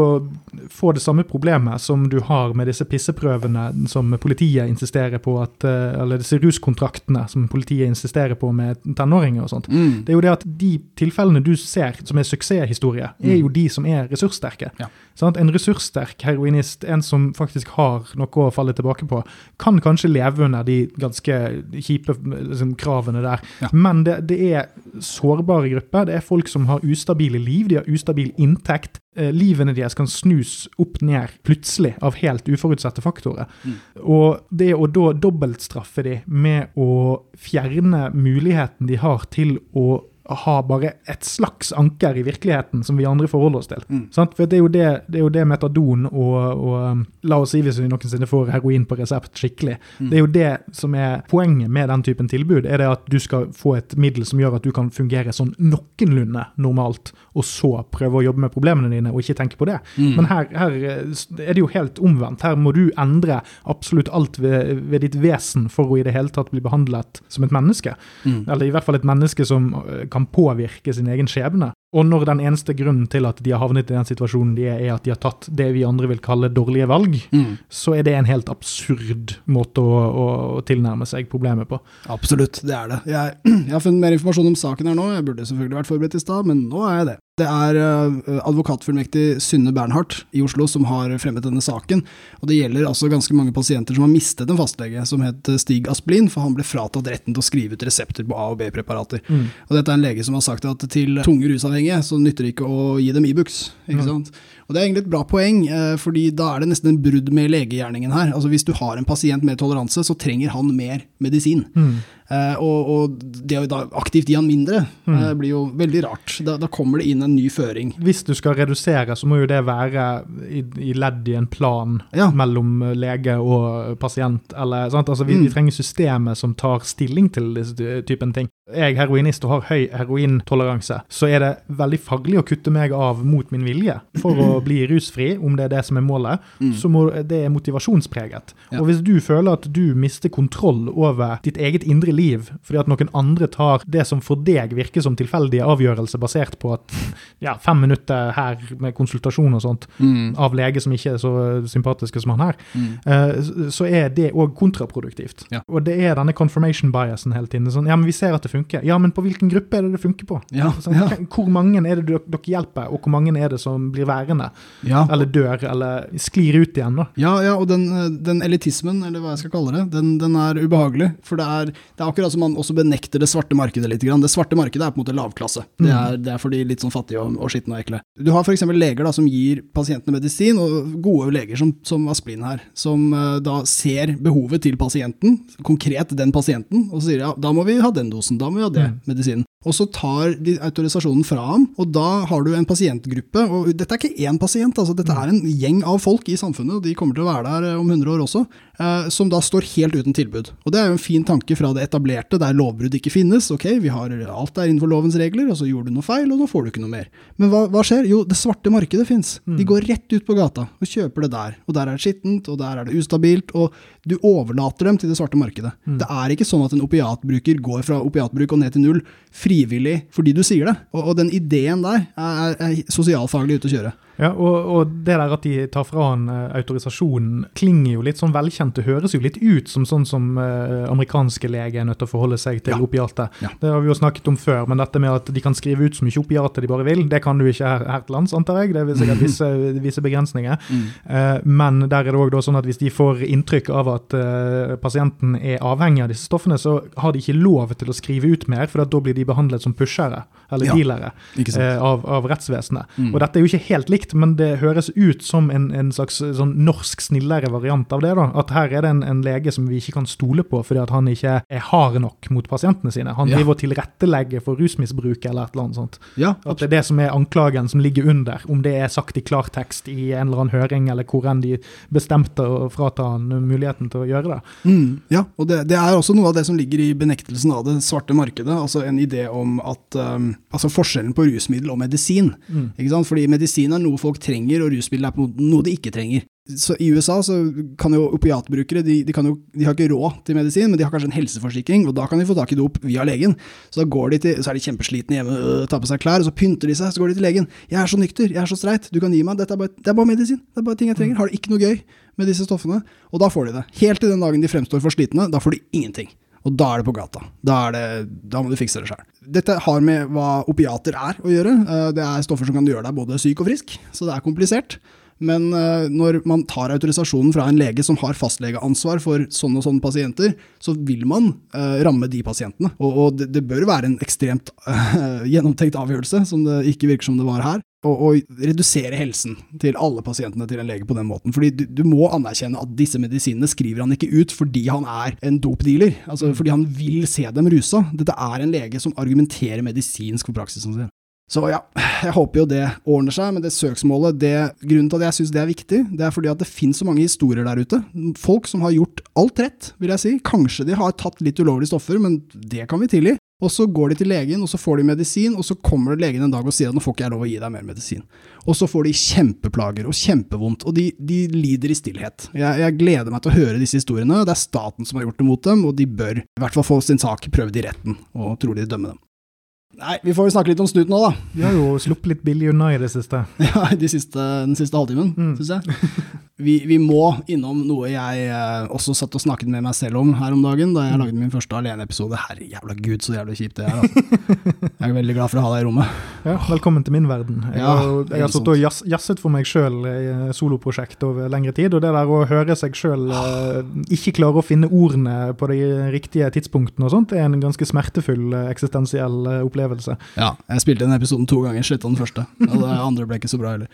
få det samme problemet som du har med disse pisseprøvene som politiet insisterer på at eh, Eller disse ruskontraktene som politiet insisterer på med tenåringer og sånt. Mm. Det er jo det at de tilfellene du ser som er suksesshistorie, er jo de som er ressurssterke. Ja. Sant? En ressurssterk heroinist, en som faktisk har noe å falle tilbake på, kan kanskje leve under de ganske kjipe liksom, kravene der. Ja. Men det, det er sårbare grupper. Det er folk som har ustabile liv, de har ustabil inntekt. Eh, livene deres kan snus opp ned plutselig av helt uforutsette faktorer. Mm. Og det å da dobbeltstraffe de med å fjerne muligheten de har til å ha bare et slags anker i virkeligheten som vi andre forholder oss til. Mm. Sant? For det er, det, det er jo det metadon og, og um, La oss si hvis vi noensinne får heroin på resept skikkelig. Mm. Det er jo det som er poenget med den typen tilbud. er det At du skal få et middel som gjør at du kan fungere sånn noenlunde normalt, og så prøve å jobbe med problemene dine og ikke tenke på det. Mm. Men her, her eh, er det jo helt omvendt. Her må du endre absolutt alt ved, ved ditt vesen for å i det hele tatt bli behandlet som et menneske. Mm. Eller i hvert fall et menneske som eh, kan påvirke sin egen skjebne. Og når den eneste grunnen til at de har havnet i den situasjonen de er, er at de har tatt det vi andre vil kalle dårlige valg, Mm. så er det en helt absurd måte å, å, tilnærme seg problemet på. Absolutt, det er det. Jeg, jeg har funnet mer informasjon om saken her nå. Jeg burde selvfølgelig vært forberedt i stad, men nå er jeg det. Det er uh, advokatfullmektig Synne Bernhardt i Oslo som har fremmet denne saken. Og det gjelder altså ganske mange pasienter som har mistet en fastlege som het eh, Stig Asplin, for han ble fratatt retten til å skrive ut resepter på A- og B-preparater. Mm. Og dette er en lege som har sagt at til tunge rusavhengige så nytter det ikke å gi dem Ibux. Ikke Mm. sant? Og det er egentlig et bra poeng, eh, fordi da er det nesten en brudd med legegjerningen her. Altså Hvis du har en pasient med toleranse, så trenger han mer medisin. Mm. Eh, og, og det å da aktivt gi han mindre, Mm. eh, blir jo veldig rart. Da, da kommer det inn en ny føring. Hvis du skal redusere, så må jo det være i, i ledd i en plan Ja. mellom lege og pasient. Eller? Altså, vi, Mm. vi trenger systemet som tar stilling til disse typen ting. Jeg er heroinist og har høy herointoleranse, så er det veldig farlig å kutte meg av mot min vilje for å bli rusfri, om det er det som er målet. Mm. Så må det er motivasjonspreget. Ja. Og hvis du føler at du mister kontroll over ditt eget indre liv fordi at noen andre tar det som for deg virker som tilfeldige avgjørelser basert på at ja, fem minutter her med konsultasjon og sånt Mm. av lege som ikke er så sympatiske som han her, Mm. eh, så- er det òg kontraproduktivt. Ja. Og det er denne confirmation biasen hele tiden. Sånn, ja, men vi ser at det funker. Ja, men på hvilken gruppe er det det funker på? Ja, Sånn, ja. Hvor mange er det dere hjelper, og hvor mange er det som blir værende? Eller dør, eller sklir ut igjen, da? Ja, ja, og den, eh, den elitismen, eller hva jeg skal kalle det, den, den er ubehagelig. For det er, det er akkurat som man også benekter det svarte markedet litt. Grann. Det svarte markedet er på en måte lavklasse. Det Mm. er, det er for de litt sånn fattige og, og skitne og ekle. Du har f.eks. leger da, som gir pasientene medisin, og gode leger som, som Asplin her, som eh, da ser behovet til pasienten, konkret den pasienten, og sier ja, da må vi ha den dosen, da må vi ha det Mm. medisinen. Og så tar de autorisasjonen fra ham, og da har du en pasientgruppe. Og dette er ikke én pasient, altså dette er en gjeng av folk i samfunnet, og de kommer til å være der eh, om 100 år også, eh, som da står helt uten tilbud. Og det er jo en fin tanke fra det etablerte, der lovbrudd ikke finnes. Ok, vi har alt er innenfor lovens regler, og så gjorde du noe feil, og nå får du ikke noe mer. Men hva, hva skjer? Jo, det svarte markedet fins. De går rett ut på gata og kjøper det der. Og der er det skittent, og der er det ustabilt, og du overlater dem til det svarte markedet. Det er ikke sånn at en opiatbruker går fra opiatbruk og ned til null frivillig fordi du sier det. Og, og den ideen der er, er sosialfaglig ute å kjøre. Ja, og, og, det der at de tar fra han uh, autorisasjonen, klinger jo litt sånn velkjent. Det høres jo litt ut som sånn som eh, amerikanske leger er nødt til å forholde seg til ja. opiater. Ja. Det har vi jo snakket om før, men dette med at de kan skrive ut så mye opiater de bare vil, det kan du ikke her, her til lands, antar jeg. Det er sikkert [laughs] visse, visse begrensninger. Mm. Eh, men der er det òg sånn at hvis de får inntrykk av at pasienten er avhengig av disse stoffene, så har de ikke lov til å skrive ut mer, for da blir de behandlet som pushere eller ja. dealere av, av, rettsvesenet. Mm. Og dette er jo ikke helt likt men det høres ut som en, en slags sånn norsk snillere variant av det. da, At her er det en, en, lege som vi ikke kan stole på fordi at han ikke er hard nok mot pasientene sine. Han ja. driver og tilrettelegger for rusmisbruk eller et eller annet sånt. Ja, at det er det som er anklagen som ligger under, om det er sagt i klartekst i en eller annen høring, eller hvor enn de bestemte å frata han muligheten til å gjøre det. Mm, ja, og det, det, er også noe av det som ligger i benektelsen av det svarte markedet. altså En idé om at um, altså forskjellen på rusmiddel og medisin. Mm. ikke sant? Fordi medisin er noe folk trenger, og rusmiddel er noe de ikke trenger. Så I USA så kan jo opiatbrukere de, de, jo, de, har ikke råd til medisin, men de har kanskje en helseforsikring, og da kan de få tak i dop via legen. Så da går de til, så er de kjempeslitne hjemme, øh, tar på seg klær, og så pynter de seg, så går de til legen. 'Jeg er så nykter, jeg er så streit, du kan gi meg Dette er bare, det er bare medisin. Det er bare ting jeg trenger. Har du ikke noe gøy med disse stoffene?' Og da får de det. Helt til den dagen de fremstår for slitne, da får de ingenting. Og da er det på gata. Da, det, da må du fikse det sjøl. Dette har med hva opiater er å gjøre. Eh, det er stoffer som kan gjøre deg både syk og frisk, så det er komplisert. Men eh, når man tar autorisasjonen fra en lege som har fastlegeansvar for sånne og sånne pasienter, så vil man uh, ramme de pasientene. Og, det, bør være en ekstremt uh, [laughs] gjennomtenkt avgjørelse, som det ikke virker som det var her å, redusere helsen til alle pasientene til en lege på den måten. Fordi du, du, må anerkjenne at disse medisinene skriver han ikke ut fordi han er en dopdealer. Altså mm. fordi han vil se dem rusa. Dette er en lege som argumenterer medisinsk for praksisen sin. Så ja, jeg håper jo det ordner seg, men det søksmålet det, Grunnen til at jeg syns det er viktig, det er fordi at det finnes så mange historier der ute. Folk som har gjort alt rett, vil jeg si. Kanskje de har tatt litt ulovlige stoffer, men det kan vi tilgi. Og så går de til legen, og så får de medisin, og så kommer legen en dag og sier at nå får ikke jeg lov å gi deg mer medisin. Og så får de kjempeplager og kjempevondt, og de, de lider i stillhet. Jeg, jeg, gleder meg til å høre disse historiene. Det er staten som har gjort det mot dem, og de bør i hvert fall få sin sak prøvd i retten, og trolig dømme dem. Nei, vi får snakke litt om snut nå, da. Vi har jo sluppet litt billig unna i det siste. [laughs] Ja, de siste, den siste halvtimen, mm. syns jeg. Vi, vi, må innom noe jeg eh, også satt og snakket med meg selv om her om dagen, da jeg mm. lagde min første aleneepisode. Herre jævla gud, så jævlig kjipt det er. Altså. [laughs] Jeg er veldig glad for å ha deg i rommet. Ja, velkommen til min verden. Jeg, ja, har, jeg har sittet og jazzet for meg sjøl i soloprosjekt over lengre tid, og det der å høre seg sjøl eh, ikke klare å finne ordene på de riktige tidspunktene og sånt, er en ganske smertefull eh, eksistensiell eh, opplevelse. Ja, jeg spilte den episoden to ganger, sletta den første. Og det andre ble ikke så bra heller.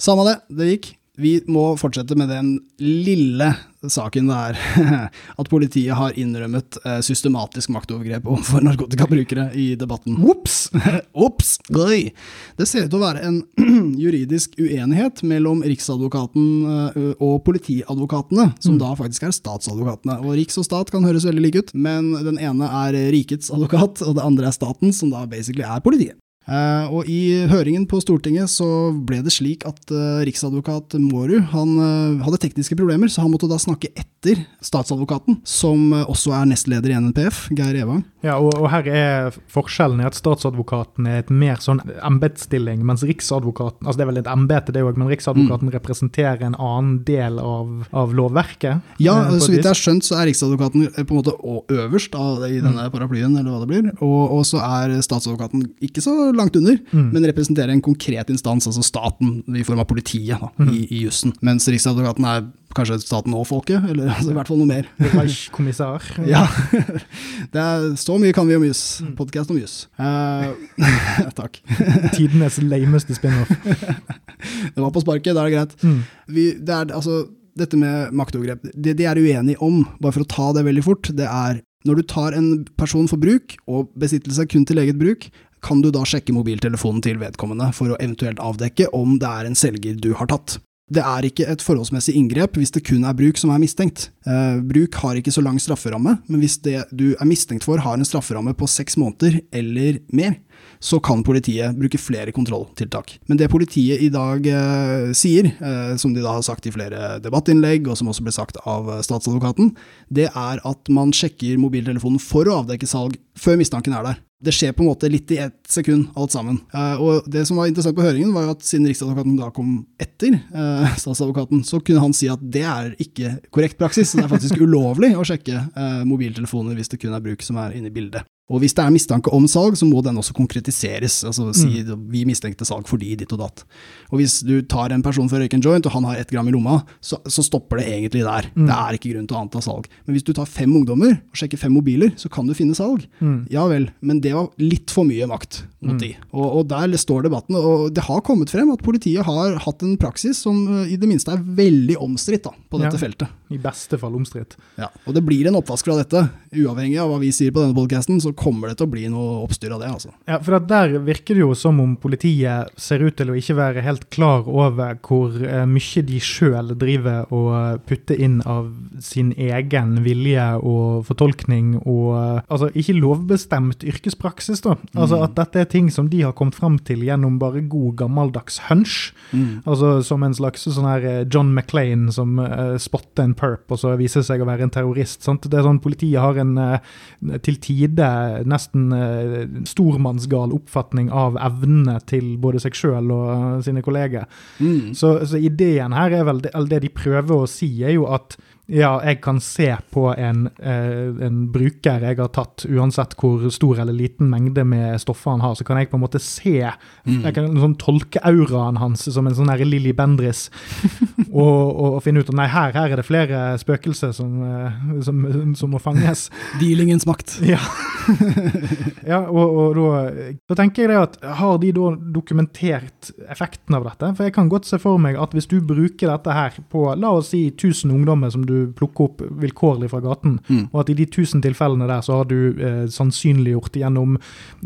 Samme det, det gikk. Vi må fortsette med den lille saken det er [laughs] at politiet har innrømmet eh, systematisk maktovergrep overfor narkotikabrukere i debatten. [laughs] Ops! Ops! Det ser ut til å være en [clears throat] juridisk uenighet mellom Riksadvokaten eh, og politiadvokatene, som mm. da faktisk er statsadvokatene. Og Riks og stat kan høres veldig like ut, men den ene er rikets advokat, og det andre er staten, som da basically er politiet. Uh, og I høringen på Stortinget så ble det slik at uh, riksadvokat Mårud han uh, hadde tekniske problemer, så han måtte da snakke etter statsadvokaten, som også er nestleder i NNPF, Geir Evang. Ja, og, og, her er forskjellen i at statsadvokaten er et mer sånn embetsstilling, mens riksadvokaten altså Det er vel et embete, det òg, men riksadvokaten mm. representerer en annen del av, av lovverket? Ja, så vidt jeg har skjønt, så er riksadvokaten på en måte øverst av, i denne mm. paraplyen, eller hva det blir, og, og så er statsadvokaten ikke så langt under, mm. men representerer en konkret instans, altså staten i form av politiet da, mm. i, i jussen. Mens Riksadvokaten er kanskje staten og folket, eller [laughs] altså, i hvert fall noe mer. [laughs] Kommissar. ja. [laughs] det er, så mye kan vi om juss. Mm. Podkast om juss. Uh, takk. Tidenes lameste spin-off. det var på sparket, da er det greit. Mm. Vi, det er, altså, dette med maktovergrep, det de er uenige om, bare for å ta det veldig fort, det er når du tar en person for bruk, og besittelse kun til eget bruk, kan du da sjekke mobiltelefonen til vedkommende for å eventuelt avdekke om det er en selger du har tatt. Det er ikke et forholdsmessig inngrep hvis det kun er bruk som er mistenkt. Eh, bruk har ikke så lang strafferamme, men hvis det du er mistenkt for har en strafferamme på seks måneder eller mer, så kan politiet bruke flere kontrolltiltak. Men det politiet i dag eh, sier, eh, som de da har sagt i flere debattinnlegg, og som også ble sagt av statsadvokaten, det er at man sjekker mobiltelefonen for å avdekke salg før mistanken er der. Det skjer på en måte litt i ett sekund, alt sammen. Eh, og det som var interessant på høringen, var jo at siden Riksadvokaten da kom etter eh, [laughs] statsadvokaten, så kunne han si at det er ikke korrekt praksis. Så det er faktisk [laughs] ulovlig å sjekke eh, mobiltelefoner hvis det kun er bruk som er inne i bildet. Og hvis det er mistanke om salg, så må den også konkretiseres. Altså si Mm. vi mistenkte salg fordi ditt og datt. Og hvis du tar en person for å røyke en joint, og han har ett gram i lomma, så, så stopper det egentlig der. Mm. Det er ikke grunn til å anta salg. Men hvis du tar fem ungdommer og sjekker fem mobiler, så kan du finne salg. Mm. Ja vel, men det var litt for mye makt mot Mm. de. Og, og der står debatten, og det har kommet frem at politiet har hatt en praksis som eh, i det minste er veldig omstridt på dette Ja. feltet. I beste fall omstridt. Ja, og det blir en oppvask fra dette. Uavhengig av hva vi sier på denne podcasten, så kommer det til å bli noe oppstyr av det. altså. Ja, for at Der virker det jo som om politiet ser ut til å ikke være helt klar over hvor eh, mye de sjøl driver og putter inn av sin egen vilje og fortolkning og eh, Altså ikke lovbestemt yrkespraksis, da. Altså Mm. At dette er ting som de har kommet fram til gjennom bare god gammeldags hunch. Altså Som en slags sånn her eh, John McClain som uh, spotter en perp, og så viser seg å være en terrorist. Sant? Det er sånn Politiet har en uh, til tide nesten eh, stormannsgal oppfatning av evnene til både seg sjøl og eh, sine kolleger. Mm. Så, så ideen her er vel det, det de prøver å si, er jo at ja, jeg kan se på en, eh, en bruker jeg har tatt, uansett hvor stor eller liten mengde med stoffer han har, så kan jeg på en måte se Mm. Jeg kan sånn tolke auraen hans som en sånn Lilly Bendris, [laughs] og, og, og finne ut at nei, her, her er det flere spøkelser som, eh, som, som må fanges. Dealingens makt. [laughs] Ja, ja og, og da, da tenker jeg det at har de da dokumentert effekten av dette? For jeg kan godt se for meg at hvis du bruker dette her på la oss si 1000 ungdommer som du plukker opp vilkårlig fra gaten, Mm. og at i de tusen tilfellene der så har du eh, sannsynliggjort gjennom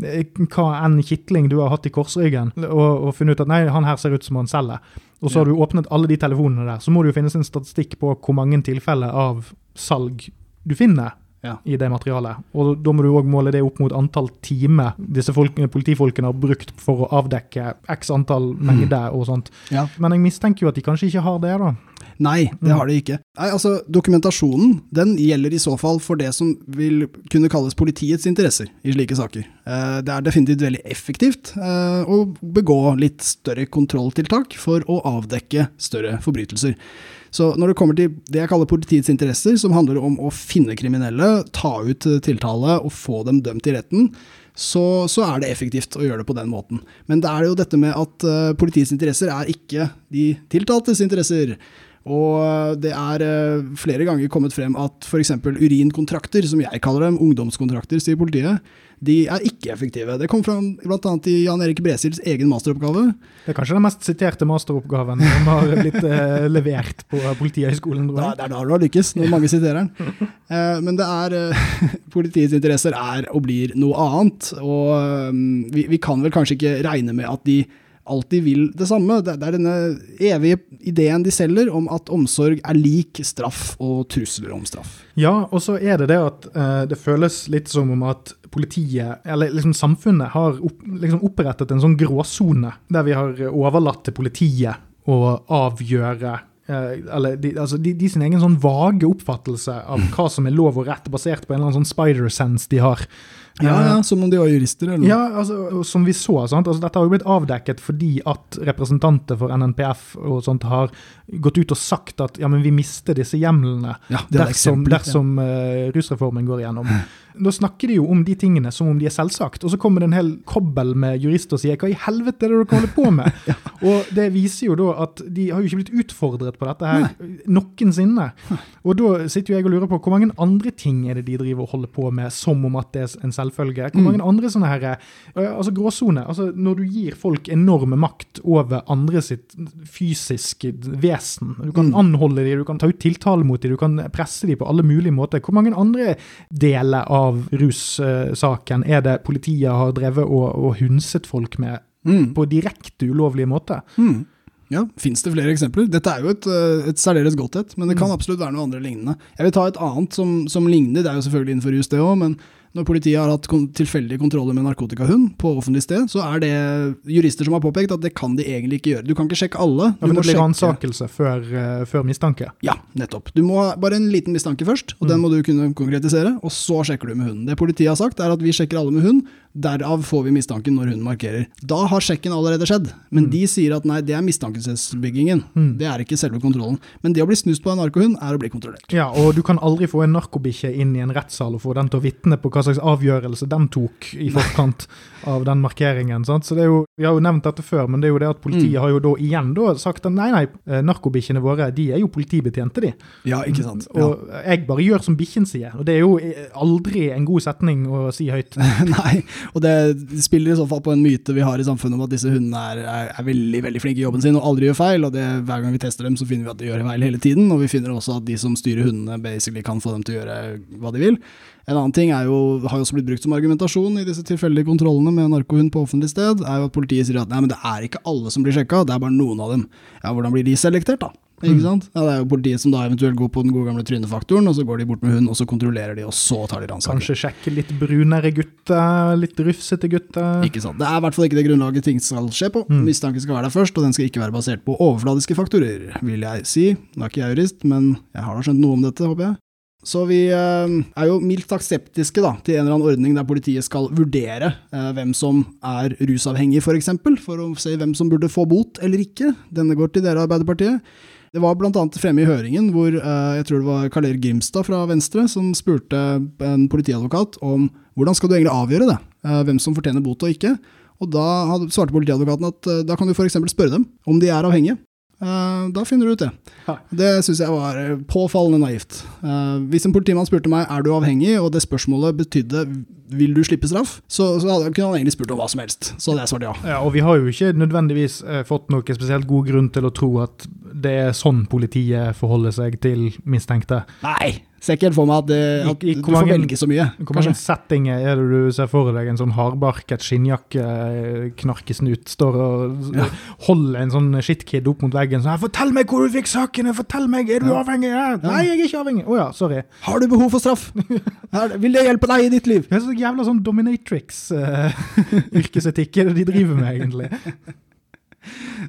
eh, hva enn kitling du har hatt i korsryggen, og, og funnet ut at nei, han her ser ut som han selger. Og så har du åpnet alle de telefonene der, så må det jo finnes en statistikk på hvor mange tilfeller av salg du finner Ja. i det materialet. Og da må du òg måle det opp mot antall timer disse folkene, politifolkene har brukt for å avdekke x antall mengder og sånt. Ja. Men jeg mistenker jo at de kanskje ikke har det, da. Nei, det Mm. har de ikke. Nei, altså Dokumentasjonen den gjelder i så fall for det som vil kunne kalles politiets interesser i slike saker. Eh, Det er definitivt veldig effektivt eh, å begå litt større kontrolltiltak for å avdekke større forbrytelser. Så når det kommer til det jeg kaller politiets interesser, som handler om å finne kriminelle, ta ut eh, tiltale og få dem dømt i retten, så, så er det effektivt å gjøre det på den måten. Men det er jo dette med at eh, politiets interesser er ikke de tiltaltes interesser. Og det er eh, flere ganger kommet frem at f.eks. urinkontrakter, som jeg kaller dem, ungdomskontrakter, sier politiet, de er ikke effektive. Det kom fram bl.a. i Jan Erik Bresils egen masteroppgave. Det er kanskje den mest siterte masteroppgaven som har blitt eh, levert på Politihøgskolen. Da, det er da du har lykkes, når mange siterer den. Eh, men det er eh, [laughs] politiets interesser er og blir noe annet. Og eh, vi, vi kan vel kanskje ikke regne med at de alltid vil det samme. Det, er denne evige ideen de selger om at omsorg er lik straff og trusler om straff. Ja, og så er det det at uh, det føles litt som om at politiet, eller liksom samfunnet, har opp, liksom opprettet en sånn gråsone der vi har overlatt til politiet å avgjøre eh, eller de, altså de, de sin egen sånn vage oppfattelse av hva som er lov og rett, basert på en eller annen sånn spider-sense de har. Ja, Eh, ja, Som om de var jurister, eller noe. Ja, altså, som vi så, sant? Altså, dette har jo blitt avdekket fordi at representanter for NNPF og sånt har gått ut og sagt at ja, men vi mister disse hjemlene Ja, er dersom, eksempler, ja. dersom eh, rusreformen går igjennom. [laughs] Da snakker de jo om de tingene som om de er selvsagt, og så kommer det en hel kobbel med jurister og sier hva i helvete er det dere holder på med? [laughs] Og det viser jo da at de har jo ikke blitt utfordret på dette her noensinne. Og da sitter jo jeg og lurer på hvor mange andre ting er det de driver og holder på med som om at det er en selvfølge? Hvor mange andre sånne her, eh, altså gråsone, altså når du gir folk enorme makt over andre sitt fysiske vesen, du kan anholde dem, du kan ta ut tiltale mot dem, du kan presse dem på alle mulige måter. Hvor mange andre deler av russaken er det politiet har drevet og, og hunset folk med Mm. på direkte ulovlige måter. Mm. Ja, Fins det flere eksempler? Dette er jo et, eh, et særdeles godt et, men det kan absolutt være noe andre lignende. Jeg vil ta et annet som, som ligner, det er jo selvfølgelig innenfor rus det òg, men når politiet har hatt tilfeldige kontroller med narkotikahund på offentlig sted, så er det jurister som har påpekt at det kan de egentlig ikke gjøre. Du kan ikke sjekke alle. Ja, men det blir ransakelse før, eh, før mistanke. Ja, nettopp. Du må ha bare en liten mistanke først, og den må du kunne konkretisere, og så sjekker du med hunden. Det politiet har sagt, er at vi sjekker alle med hund Derav får vi mistanken når hun markerer. Da har sjekken allerede skjedd, men de sier at nei, det er mistankesbyggingen. Det er ikke selve kontrollen. Men det å bli snust på en narkohund er å bli kontrollert. Ja, og du kan aldri få en narkobikkje inn i en rettssal og få den til å vitne på hva slags avgjørelse den tok i forkant av den markeringen. Sant? Så det er jo, Vi har jo nevnt dette før, men det er jo det at politiet har jo da igjen da sagt at nei, nei, eh, narkobikkjene våre de er jo politibetjente, de. Ja, ikke sant. Ja. Og jeg bare gjør som bikkjen sier. Og det er jo eh, aldri en god setning å si høyt. [laughs] Nei, og det spiller i så fall på en myte vi har i samfunnet om at disse hundene er, er, er veldig veldig flinke i jobben sin og aldri gjør feil. og det, Hver gang vi tester dem, så finner vi at de gjør feil hele tiden. Og vi finner også at de som styrer hundene, basically kan få dem til å gjøre hva de vil. En annen ting jo, har jo også blitt brukt som argumentasjon i disse tilfeldige kontrollene med narkohund på offentlig sted, er jo at politiet sier at nei, men det er ikke alle som blir sjekka, det er bare noen av dem. Ja, hvordan blir de selektert, da? Ikke sant? Ja, det er jo politiet som da eventuelt går på den gode gamle trynefaktoren, og så går de bort med hund, og så kontrollerer de, og så tar de ransaking. Kanskje sjekke litt brunere gutter, litt rufsete gutter. Ikke sant. Det er i hvert fall ikke det grunnlaget ting skal skje på. Mistanke skal være der først, og den skal ikke være basert på overfladiske faktorer, vil jeg si. Nå er ikke jeg jurist, men jeg har da skjønt noe om dette, håper jeg. Så vi eh, er jo mildt sagt skeptiske da, til en eller annen ordning der politiet skal vurdere eh, hvem som er rusavhengig, f.eks., for, eksempel, for å se hvem som burde få bot eller ikke. Denne går til dere, Arbeiderpartiet. Det var bl.a. fremme i høringen hvor eh, jeg tror det var Karl Erik Grimstad fra Venstre som spurte en politiadvokat om hvordan skal du egentlig avgjøre det, eh, hvem som fortjener bot og ikke. Og da svarte politiadvokaten at eh, da kan du f.eks. spørre dem om de er avhengige. Eh, da finner du ut det. Det syns jeg var eh, påfallende naivt. Eh, hvis en politimann spurte meg er du avhengig, og det spørsmålet betydde vil du slippe straff, så, så hadde, kunne han egentlig spurt om hva som helst. Så hadde jeg svart ja. Ja, og vi har jo ikke nødvendigvis fått noe spesielt god grunn til å tro at det er sånn politiet forholder seg til mistenkte. Nei, ser ikke helt for meg at, det, at i du hvor får mange- velge så mye. Hvor mange settinger er det du ser for deg en sånn hardbarket skinnjakke, eh, knarkesnut, står og Ja. holder en sånn shitkid opp mot veggen sånn 'Fortell meg hvor du fikk sakene! Fortell meg! Er du Ja. avhengig?' Ja. 'Nei, jeg er ikke avhengig.' 'Å ja, sorry'. Har du behov for straff? [laughs] Vil det hjelpe deg i ditt liv? Det er så jævla sånn dominatrix-yrkesetikk [laughs] er det de driver med, egentlig.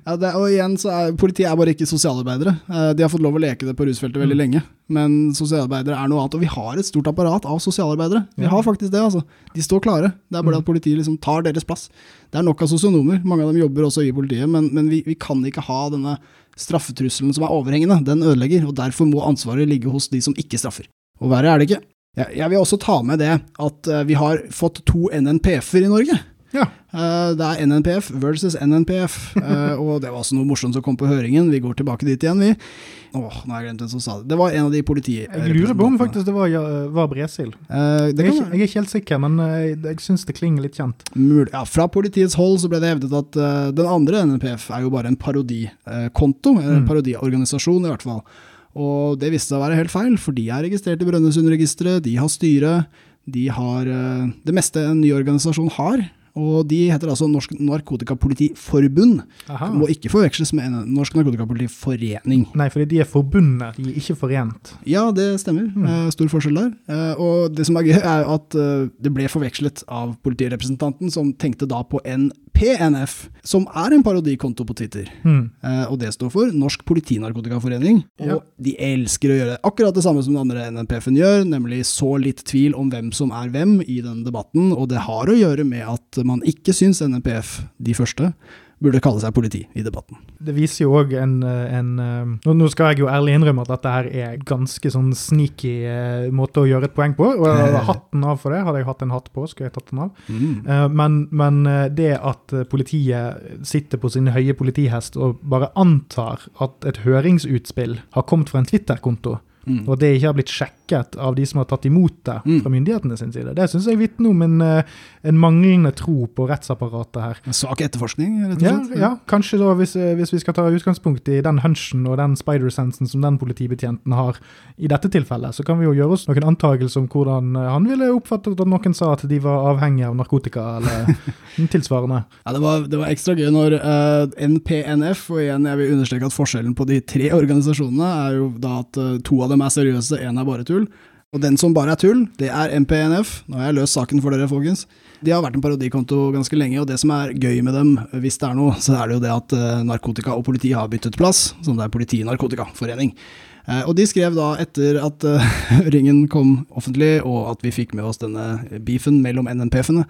Ja, det, og igjen så er Politiet er bare ikke sosialarbeidere. Eh, De har fått lov å leke det på rusfeltet veldig Mm. lenge, men sosialarbeidere er noe annet. Og vi har et stort apparat av sosialarbeidere. Vi har faktisk det, altså. De står klare. Det er bare Mm. at politiet liksom tar deres plass. Det er nok av sosionomer. Mange av dem jobber også i politiet, men, men vi, vi kan ikke ha denne straffetrusselen som er overhengende. Den ødelegger, og derfor må ansvaret ligge hos de som ikke straffer. Og verre er det ikke. Jeg, jeg vil også ta med det at eh, vi har fått to NNPF-er i Norge. Ja. Eh, Det er NNPF versus NNPF, [laughs] eh, og det var også noe morsomt som kom på høringen. Vi går tilbake dit igjen, vi. Åh, nå har jeg glemt hvem som sa det. Det var en av de politirepresentantene. Jeg lurer på om faktisk det var, ja, var Bresil. Eh, Det Jeg er, ikke, jeg er ikke helt sikker, men eh, jeg, jeg syns det klinger litt kjent. Ja, fra politiets hold så ble det hevdet at uh, den andre NNPF er jo bare en parodikonto, en Mm. parodiorganisasjon i hvert fall. Og det viste seg å være helt feil, for de er registrert i Brønnøysundregisteret, de har styre, de har uh, det meste en ny organisasjon har. Og de heter altså Norsk Narkotikapolitiforbund. Aha. Må ikke forveksles med Norsk Narkotikapolitiforening. Nei, fordi de er forbundet, de er ikke forent. Ja, det stemmer. Mm. Eh, Stor forskjell der. Eh, Og det som er gøy, er at eh, det ble forvekslet av politirepresentanten, som tenkte da på NPNF, som er en parodikonto på Twitter. Mm. Eh, Og det står for Norsk Politinarkotikaforening. Og Ja. de elsker å gjøre akkurat det samme som den andre NNPF-en gjør, nemlig så litt tvil om hvem som er hvem i denne debatten. Og det har å gjøre med at man ikke syns NPF, de første, burde kalle seg politi i debatten. Det viser jo òg en, eh, en eh, nå, skal jeg jo ærlig innrømme at dette her er ganske sånn sneaky eh, måte å gjøre et poeng på. Og jeg hadde [laughs] hatten av for det. Hadde jeg hatt en hatt på, skulle jeg tatt den av. Mm. Men, men det at politiet sitter på sin høye politihest og bare antar at et høringsutspill har kommet fra en Twitter-konto, Mm. og at det ikke har blitt sjekket av de som har tatt imot det Mm. fra myndighetene sin side, det syns jeg vitner om en, eh, en manglende tro på rettsapparatet her. En Svak etterforskning, rett og slett. ja, kanskje da hvis, eh, hvis vi skal ta utgangspunkt i den hunchen og den spider-sensen som den politibetjenten har i dette tilfellet, så kan vi jo gjøre oss noen antakelser om hvordan eh, han ville oppfattet at noen sa at de var avhengige av narkotika eller [laughs] tilsvarende. Ja, det var, det var ekstra gøy når uh, NPNF, og igjen jeg vil understreke at forskjellen på de tre organisasjonene er jo da at uh, to av dem er seriøse, én er bare tull. Og den som bare er tull, det er MPNF. Nå har jeg løst saken for dere, folkens. De har vært en parodikonto ganske lenge, og det som er gøy med dem, hvis det er noe, så er det jo det at eh, narkotika og politi har byttet plass, som det er politi-narkotikaforening. Og de skrev da, etter at [laughs] høringen kom offentlig, og at vi fikk med oss denne beefen mellom NNPF-ene,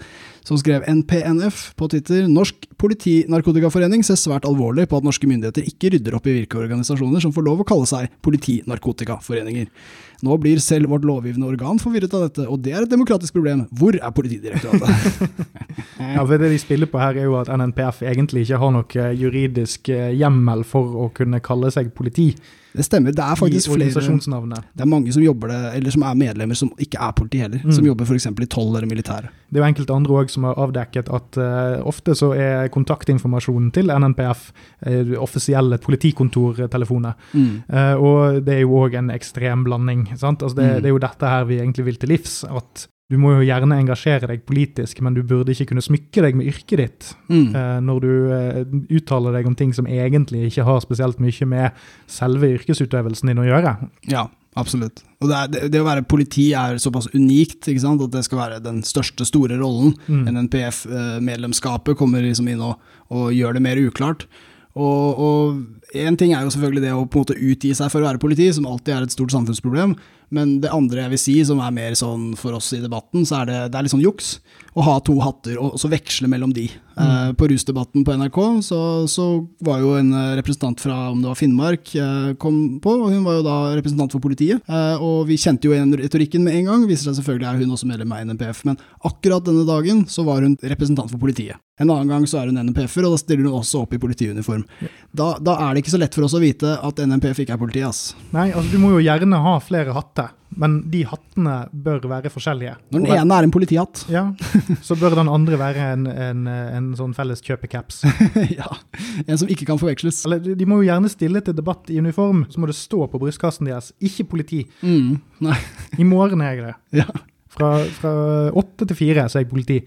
så skrev NPNF på Twitter Norsk politinarkotikaforening ser svært alvorlig på at norske myndigheter ikke rydder opp i hvilke organisasjoner som får lov å kalle seg politinarkotikaforeninger. Nå blir selv vårt lovgivende organ forvirret av dette, og det er et demokratisk problem. Hvor er Politidirektoratet? [laughs] ja, for Det de spiller på her, er jo at NNPF egentlig ikke har noe juridisk hjemmel for å kunne kalle seg politi. Det stemmer. Det er faktisk flere Det er mange som jobber det, eller som er medlemmer som ikke er politi heller. Mm. Som jobber f.eks. i toll eller militæret. Det er jo enkelte andre òg som har avdekket at uh, ofte så er kontaktinformasjonen til NNPF uh, eh, offisielle politikontortelefoner. Mm. Uh, og det er jo òg en ekstrem blanding. sant? Altså det, mm. det, er jo dette her vi egentlig vil til livs. at du må jo gjerne engasjere deg politisk, men du burde ikke kunne smykke deg med yrket ditt mm. eh, når du eh, uttaler deg om ting som egentlig ikke har spesielt mye med selve yrkesutøvelsen din å gjøre. Ja, absolutt. Og det, er, det, det å være politi er såpass unikt ikke sant? at det skal være den største, store rollen. Mm. NNPF-medlemskapet eh, kommer liksom inn og, og gjør det mer uklart. Og én ting er jo selvfølgelig det å på en måte utgi seg for å være politi, som alltid er et stort samfunnsproblem. Men det andre jeg vil si, som er mer sånn for oss i debatten, så er det, det er litt sånn juks. Å ha to hatter og så veksle mellom de. Mm. Eh, på rusdebatten på NRK så, så, var jo en eh, representant fra om det var Finnmark eh, kom på, og hun var jo da representant for politiet. Eh, og vi kjente jo igjen retorikken med en gang, viser seg selvfølgelig er hun også medlem av NPF, Men akkurat denne dagen så var hun representant for politiet. En annen gang så er hun NMPF-er, og da stiller hun også opp i politiuniform. Da, da, er det ikke så lett for oss å vite at NMPF ikke er politi, ass. Nei, altså du må jo gjerne ha flere hatter. Men de hattene bør være forskjellige. Når den ene er en politihatt. Ja, så bør den andre være en, en, en sånn felles kjøpecaps. [laughs] ja, En som ikke kan forveksles. Eller, de må jo gjerne stille til debatt i uniform, så må det stå på brystkassen deres 'ikke politi'. Mm, I morgen er jeg det. Ja. Fra, fra åtte til fire så er jeg politi.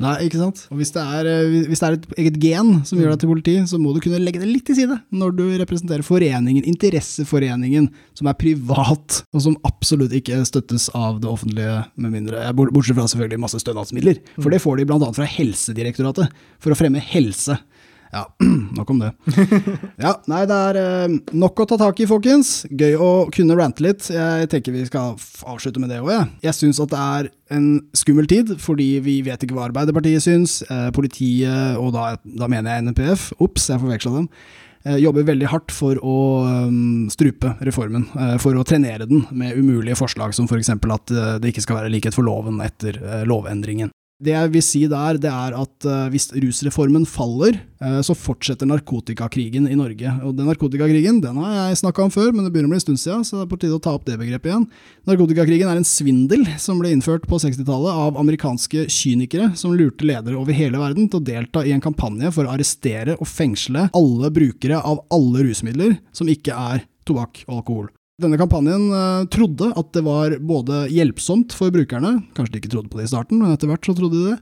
Nei, ikke sant. Og hvis det, er, eh, hvis det er et eget gen som gjør deg til politi, så må du kunne legge det litt til side når du representerer foreningen, interesseforeningen, som er privat, og som absolutt ikke støttes av det offentlige, med mindre Bortsett fra selvfølgelig masse stønadsmidler. For det får de bl.a. fra Helsedirektoratet, for å fremme helse. Ja, [clears throat] nok om det. [laughs] Ja, nei, det er eh, nok å ta tak i, folkens. Gøy å kunne rante litt. Jeg tenker vi skal avslutte med det òg, jeg. Jeg syns at det er en skummel tid, fordi vi vet ikke hva Arbeiderpartiet syns. Eh, politiet, og da, da mener jeg NPF, ops, jeg forveksla dem, eh, jobber veldig hardt for å strupe reformen, for å trenere den med umulige forslag som f.eks. at uh, det ikke skal være likhet for loven etter lovendringen. Det jeg vil si der, det er at uh, hvis rusreformen faller, uh, så fortsetter narkotikakrigen i Norge. Og den narkotikakrigen den har jeg snakka om før, men det begynner å bli en stund siden, så det er på tide å ta opp det begrepet igjen. Narkotikakrigen er en svindel som ble innført på 60-tallet av amerikanske kynikere som lurte ledere over hele verden til å delta i en kampanje for å arrestere og fengsle alle brukere av alle rusmidler som ikke er tobakk og alkohol. Denne kampanjen uh, trodde at det var både hjelpsomt for brukerne, kanskje de ikke trodde på det i starten, men etter hvert så trodde de det,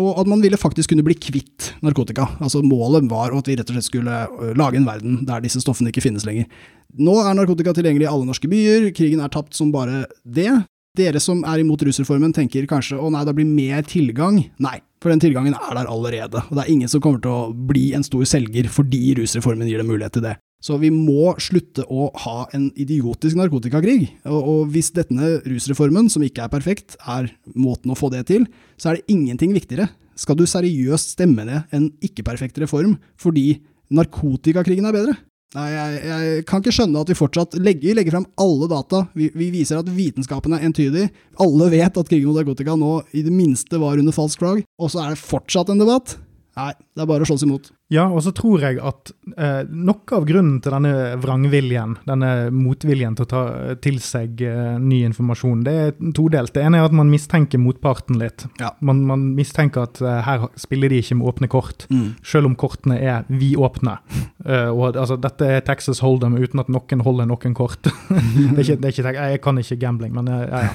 og at man ville faktisk kunne bli kvitt narkotika. Altså Målet var at vi rett og slett skulle uh, lage en verden der disse stoffene ikke finnes lenger. Nå er narkotika tilgjengelig i alle norske byer, krigen er tapt som bare det. Dere som er imot rusreformen tenker kanskje å nei, det blir mer tilgang. Nei, for den tilgangen er der allerede, og det er ingen som kommer til å bli en stor selger fordi rusreformen gir dem mulighet til det. Så vi må slutte å ha en idiotisk narkotikakrig. Og, og hvis denne rusreformen, som ikke er perfekt, er måten å få det til, så er det ingenting viktigere. Skal du seriøst stemme ned en ikke-perfekt reform fordi narkotikakrigen er bedre? Nei, jeg, jeg, kan ikke skjønne at vi fortsatt legger, legger frem alle data. Vi, vi, viser at vitenskapen er entydig. Alle vet at krigen mot narkotika nå i det minste var under falsk flagg. Og så er det fortsatt en debatt. Nei, det er bare å slåss imot. Ja, og så tror jeg at eh, noe av grunnen til denne vrangviljen, denne motviljen til å ta til seg eh, ny informasjon, det er todelt. Det ene er at man mistenker motparten litt. Ja. Man, man, mistenker at eh, her spiller de ikke med åpne kort, mm. selv om kortene er vidåpne. uh, [laughs] og altså, dette er Texas Hold'em uten at noen holder noen kort. [laughs] det er ikke, det er ikke, jeg kan ikke gambling, men uh, ja, ja.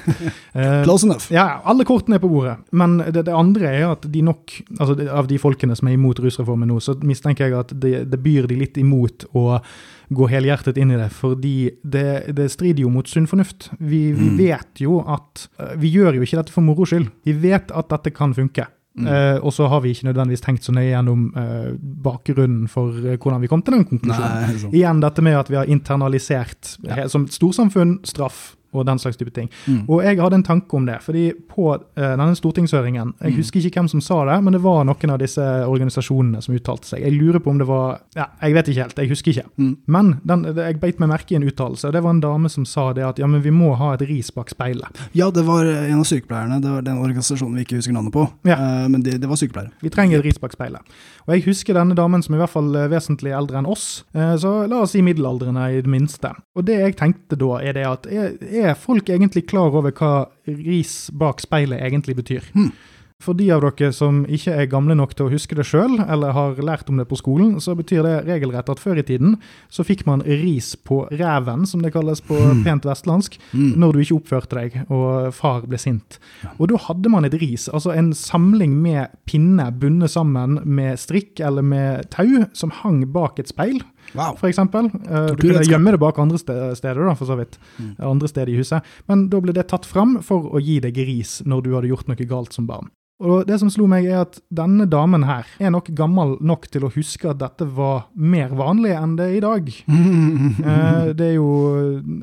Uh, [laughs] Close enough. Ja, alle kortene er på bordet. Men det, det andre er at de nok, altså av de folkene som er imot rusreformen nå, så mistenker jeg at det, det byr de litt imot å gå helhjertet inn i det, fordi det, det strider jo mot sunn fornuft. Vi, vi, mm. vet jo at Vi gjør jo ikke dette for moro skyld. Vi vet at dette kan funke. Eh, og så har vi ikke nødvendigvis tenkt så nøye gjennom uh, bakgrunnen for uh, hvordan vi kom til den konklusjonen. [laughs] Nei. Igjen dette med at vi har internalisert ja. som storsamfunn straff og den slags type ting. Mm. Og jeg hadde en tanke om det, fordi på uh, denne stortingshøringen Jeg Mm. husker ikke hvem som sa det, men det var noen av disse organisasjonene som uttalte seg. Jeg lurer på om det var Ja, jeg vet ikke helt, jeg husker ikke. Mm. Men den, jeg beit meg merke i en uttalelse, og det var en dame som sa det at ja, men vi må ha et ris bak speilet. Ja, det var en av sykepleierne. Det var den organisasjonen vi ikke husker navnet på. Ja. Uh, men det, det var sykepleiere. Vi trenger et ris bak speilet. Og jeg husker denne damen som i hvert fall er vesentlig eldre enn oss, uh, så la oss si middelaldrende i det minste. Og det jeg tenkte da, er det at er, er folk egentlig klar over hva ris bak speilet egentlig betyr? Hmm. For de av dere som ikke er gamle nok til å huske det sjøl, eller har lært om det på skolen, så betyr det regelrett at før i tiden så fikk man ris på ræven, som det kalles på pent vestlandsk, Mm. når du ikke oppførte deg og far ble sint. Og da hadde man et ris, altså en samling med pinne bundet sammen med strikk eller med tau, som hang bak et speil, Wow. f.eks. Uh, du kunne gjemme det bak andre steder, da, for så vidt. Andre steder i huset. Men da ble det tatt fram for å gi deg ris når du hadde gjort noe galt som barn. Og det som slo meg, er at denne damen her er nok gammel nok til å huske at dette var mer vanlig enn det er i dag. [laughs] Eh, det er jo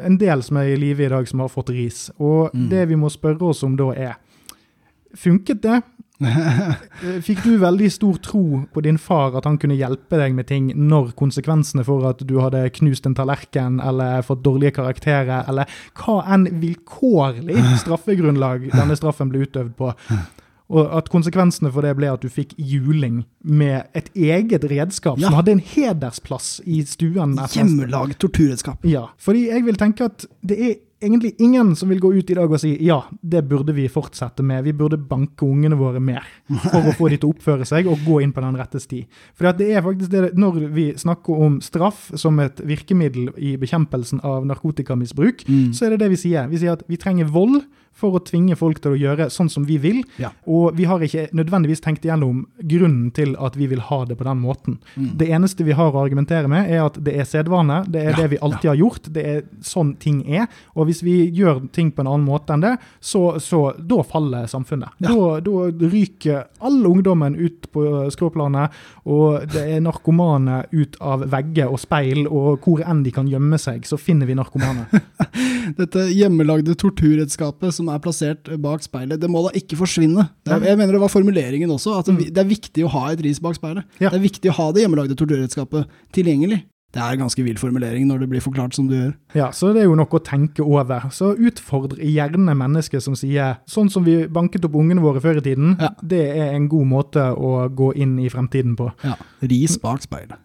en del som er i live i dag som har fått ris. Og Mm. det vi må spørre oss om da er Funket det? [laughs] Fikk du veldig stor tro på din far at han kunne hjelpe deg med ting når konsekvensene for at du hadde knust en tallerken eller fått dårlige karakterer, eller hva enn vilkårlig [laughs] straffegrunnlag denne straffen ble utøvd på? Og at konsekvensene for det ble at du fikk juling med et eget redskap Ja. som hadde en hedersplass i stuen. Hjemmelaget torturredskap. Ja, fordi jeg vil tenke at det er egentlig ingen som vil gå ut i dag og si ja, det burde vi fortsette med, vi burde banke ungene våre mer for å få de til å oppføre seg og gå inn på den rette sti. For det er faktisk det, når vi snakker om straff som et virkemiddel i bekjempelsen av narkotikamisbruk, Mm. så er det det vi sier. Vi sier at vi trenger vold for å tvinge folk til å gjøre sånn som vi vil, Ja. og vi har ikke nødvendigvis tenkt igjennom grunnen til at vi vil ha det på den måten. Mm. Det eneste vi har å argumentere med, er at det er sedvane, det er Ja, det vi alltid har gjort, det er sånn ting er. Og hvis vi gjør ting på en annen måte enn det, så, så da faller samfunnet. Ja. Da, da ryker all ungdommen ut på skråplanet, og det er narkomane ut av vegger og speil, og hvor enn de kan gjemme seg, så finner vi narkomane. [laughs] Dette hjemmelagde torturredskapet som er plassert bak speilet, det må da ikke forsvinne. Er, jeg mener det var formuleringen også, at det, det er viktig å ha et ris bak speilet. Ja. Det er viktig å ha det hjemmelagde torturredskapet tilgjengelig. Det er en ganske vill formulering når det blir forklart som du gjør. Ja, så det er jo noe å tenke over. Så utfordr gjerne mennesker som sier sånn som vi banket opp ungene våre før i tiden, Ja. det er en god måte å gå inn i fremtiden på. Ja. Ris bak speilet.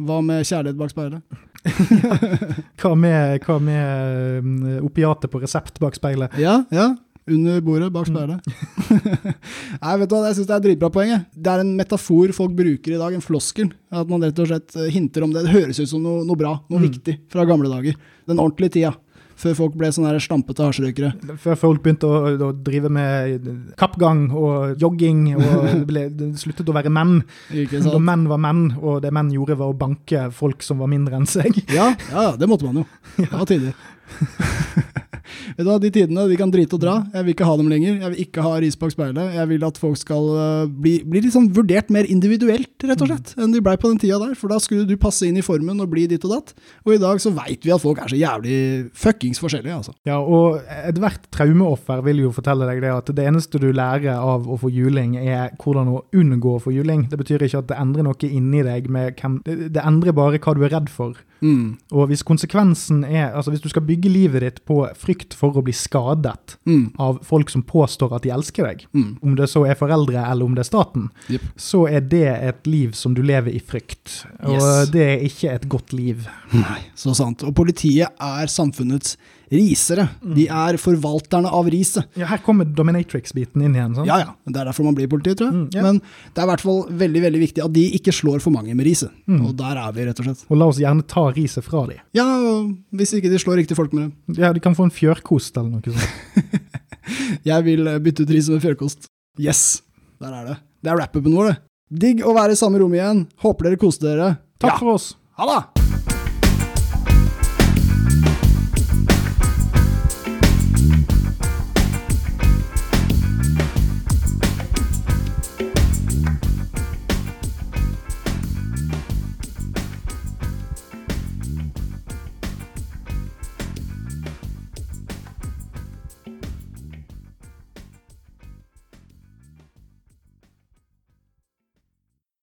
Hva med kjærlighet bak speilet? [laughs] Hva med, hva med um, opiater på resept bak speilet? Ja, ja. Under bordet, bak speilet. [laughs] Nei, vet du hva, jeg syns det er et dritbra poeng. jeg. Det er en metafor folk bruker i dag, en floskel. At man rett og slett eh, hinter om det. Det høres ut som noe, noe bra, noe Mm. viktig fra gamle dager. Den ordentlige tida. Før folk ble sånne stampete hasjrøykere. Før folk begynte å, å drive med kappgang og jogging og [laughs] ble, sluttet å være menn. Da menn var menn, og det menn gjorde var å banke folk som var mindre enn seg. Ja, ja, det måtte man jo. [laughs] Det var tider. [laughs] Vet du hva, De tidene de kan drite og dra. Jeg vil ikke ha dem lenger. Jeg vil ikke ha ris bak speilet. Jeg vil at folk skal eh, bli, bli liksom vurdert mer individuelt, rett og slett, enn de blei på den tida der. For da skulle du passe inn i formen og bli ditt og datt. Og i dag så veit vi at folk er så jævlig fuckings forskjellige, altså. Ja, og ethvert traumeoffer vil jo fortelle deg det at det eneste du lærer av å få juling, er hvordan å unngå å få juling. Det betyr ikke at det endrer noe inni deg med hvem det endrer bare hva du er redd for. Mm. Og hvis konsekvensen er Altså, hvis du skal bygge livet ditt på frykt for å bli skadet Mm. av folk som påstår at de elsker deg, Mm. om det så er foreldre eller om det er staten, yep. så er det et liv som du lever i frykt. Og Yes. det er ikke et godt liv. Nei, så sant. Og politiet er samfunnets risere. De er forvalterne av riset. Ja, her kommer dominatrix-biten inn igjen. sant? Ja, ja. Det er derfor man blir politi, tror jeg. Mm, yeah. Men det er i hvert fall veldig veldig viktig at de ikke slår for mange med riset. Mm. Og der er vi, rett og slett. Og la oss gjerne ta riset fra dem. Ja, hvis ikke de slår riktig folk med det. Ja, de kan få en fjørkost eller noe sånt. [laughs] Jeg vil eh, bytte ut riset med fjørkost. Yes! Der er det. Det er wrap-upen vår, det. Digg å være i samme rom igjen. Håper dere koste dere. Takk Ja. for oss. Ha det!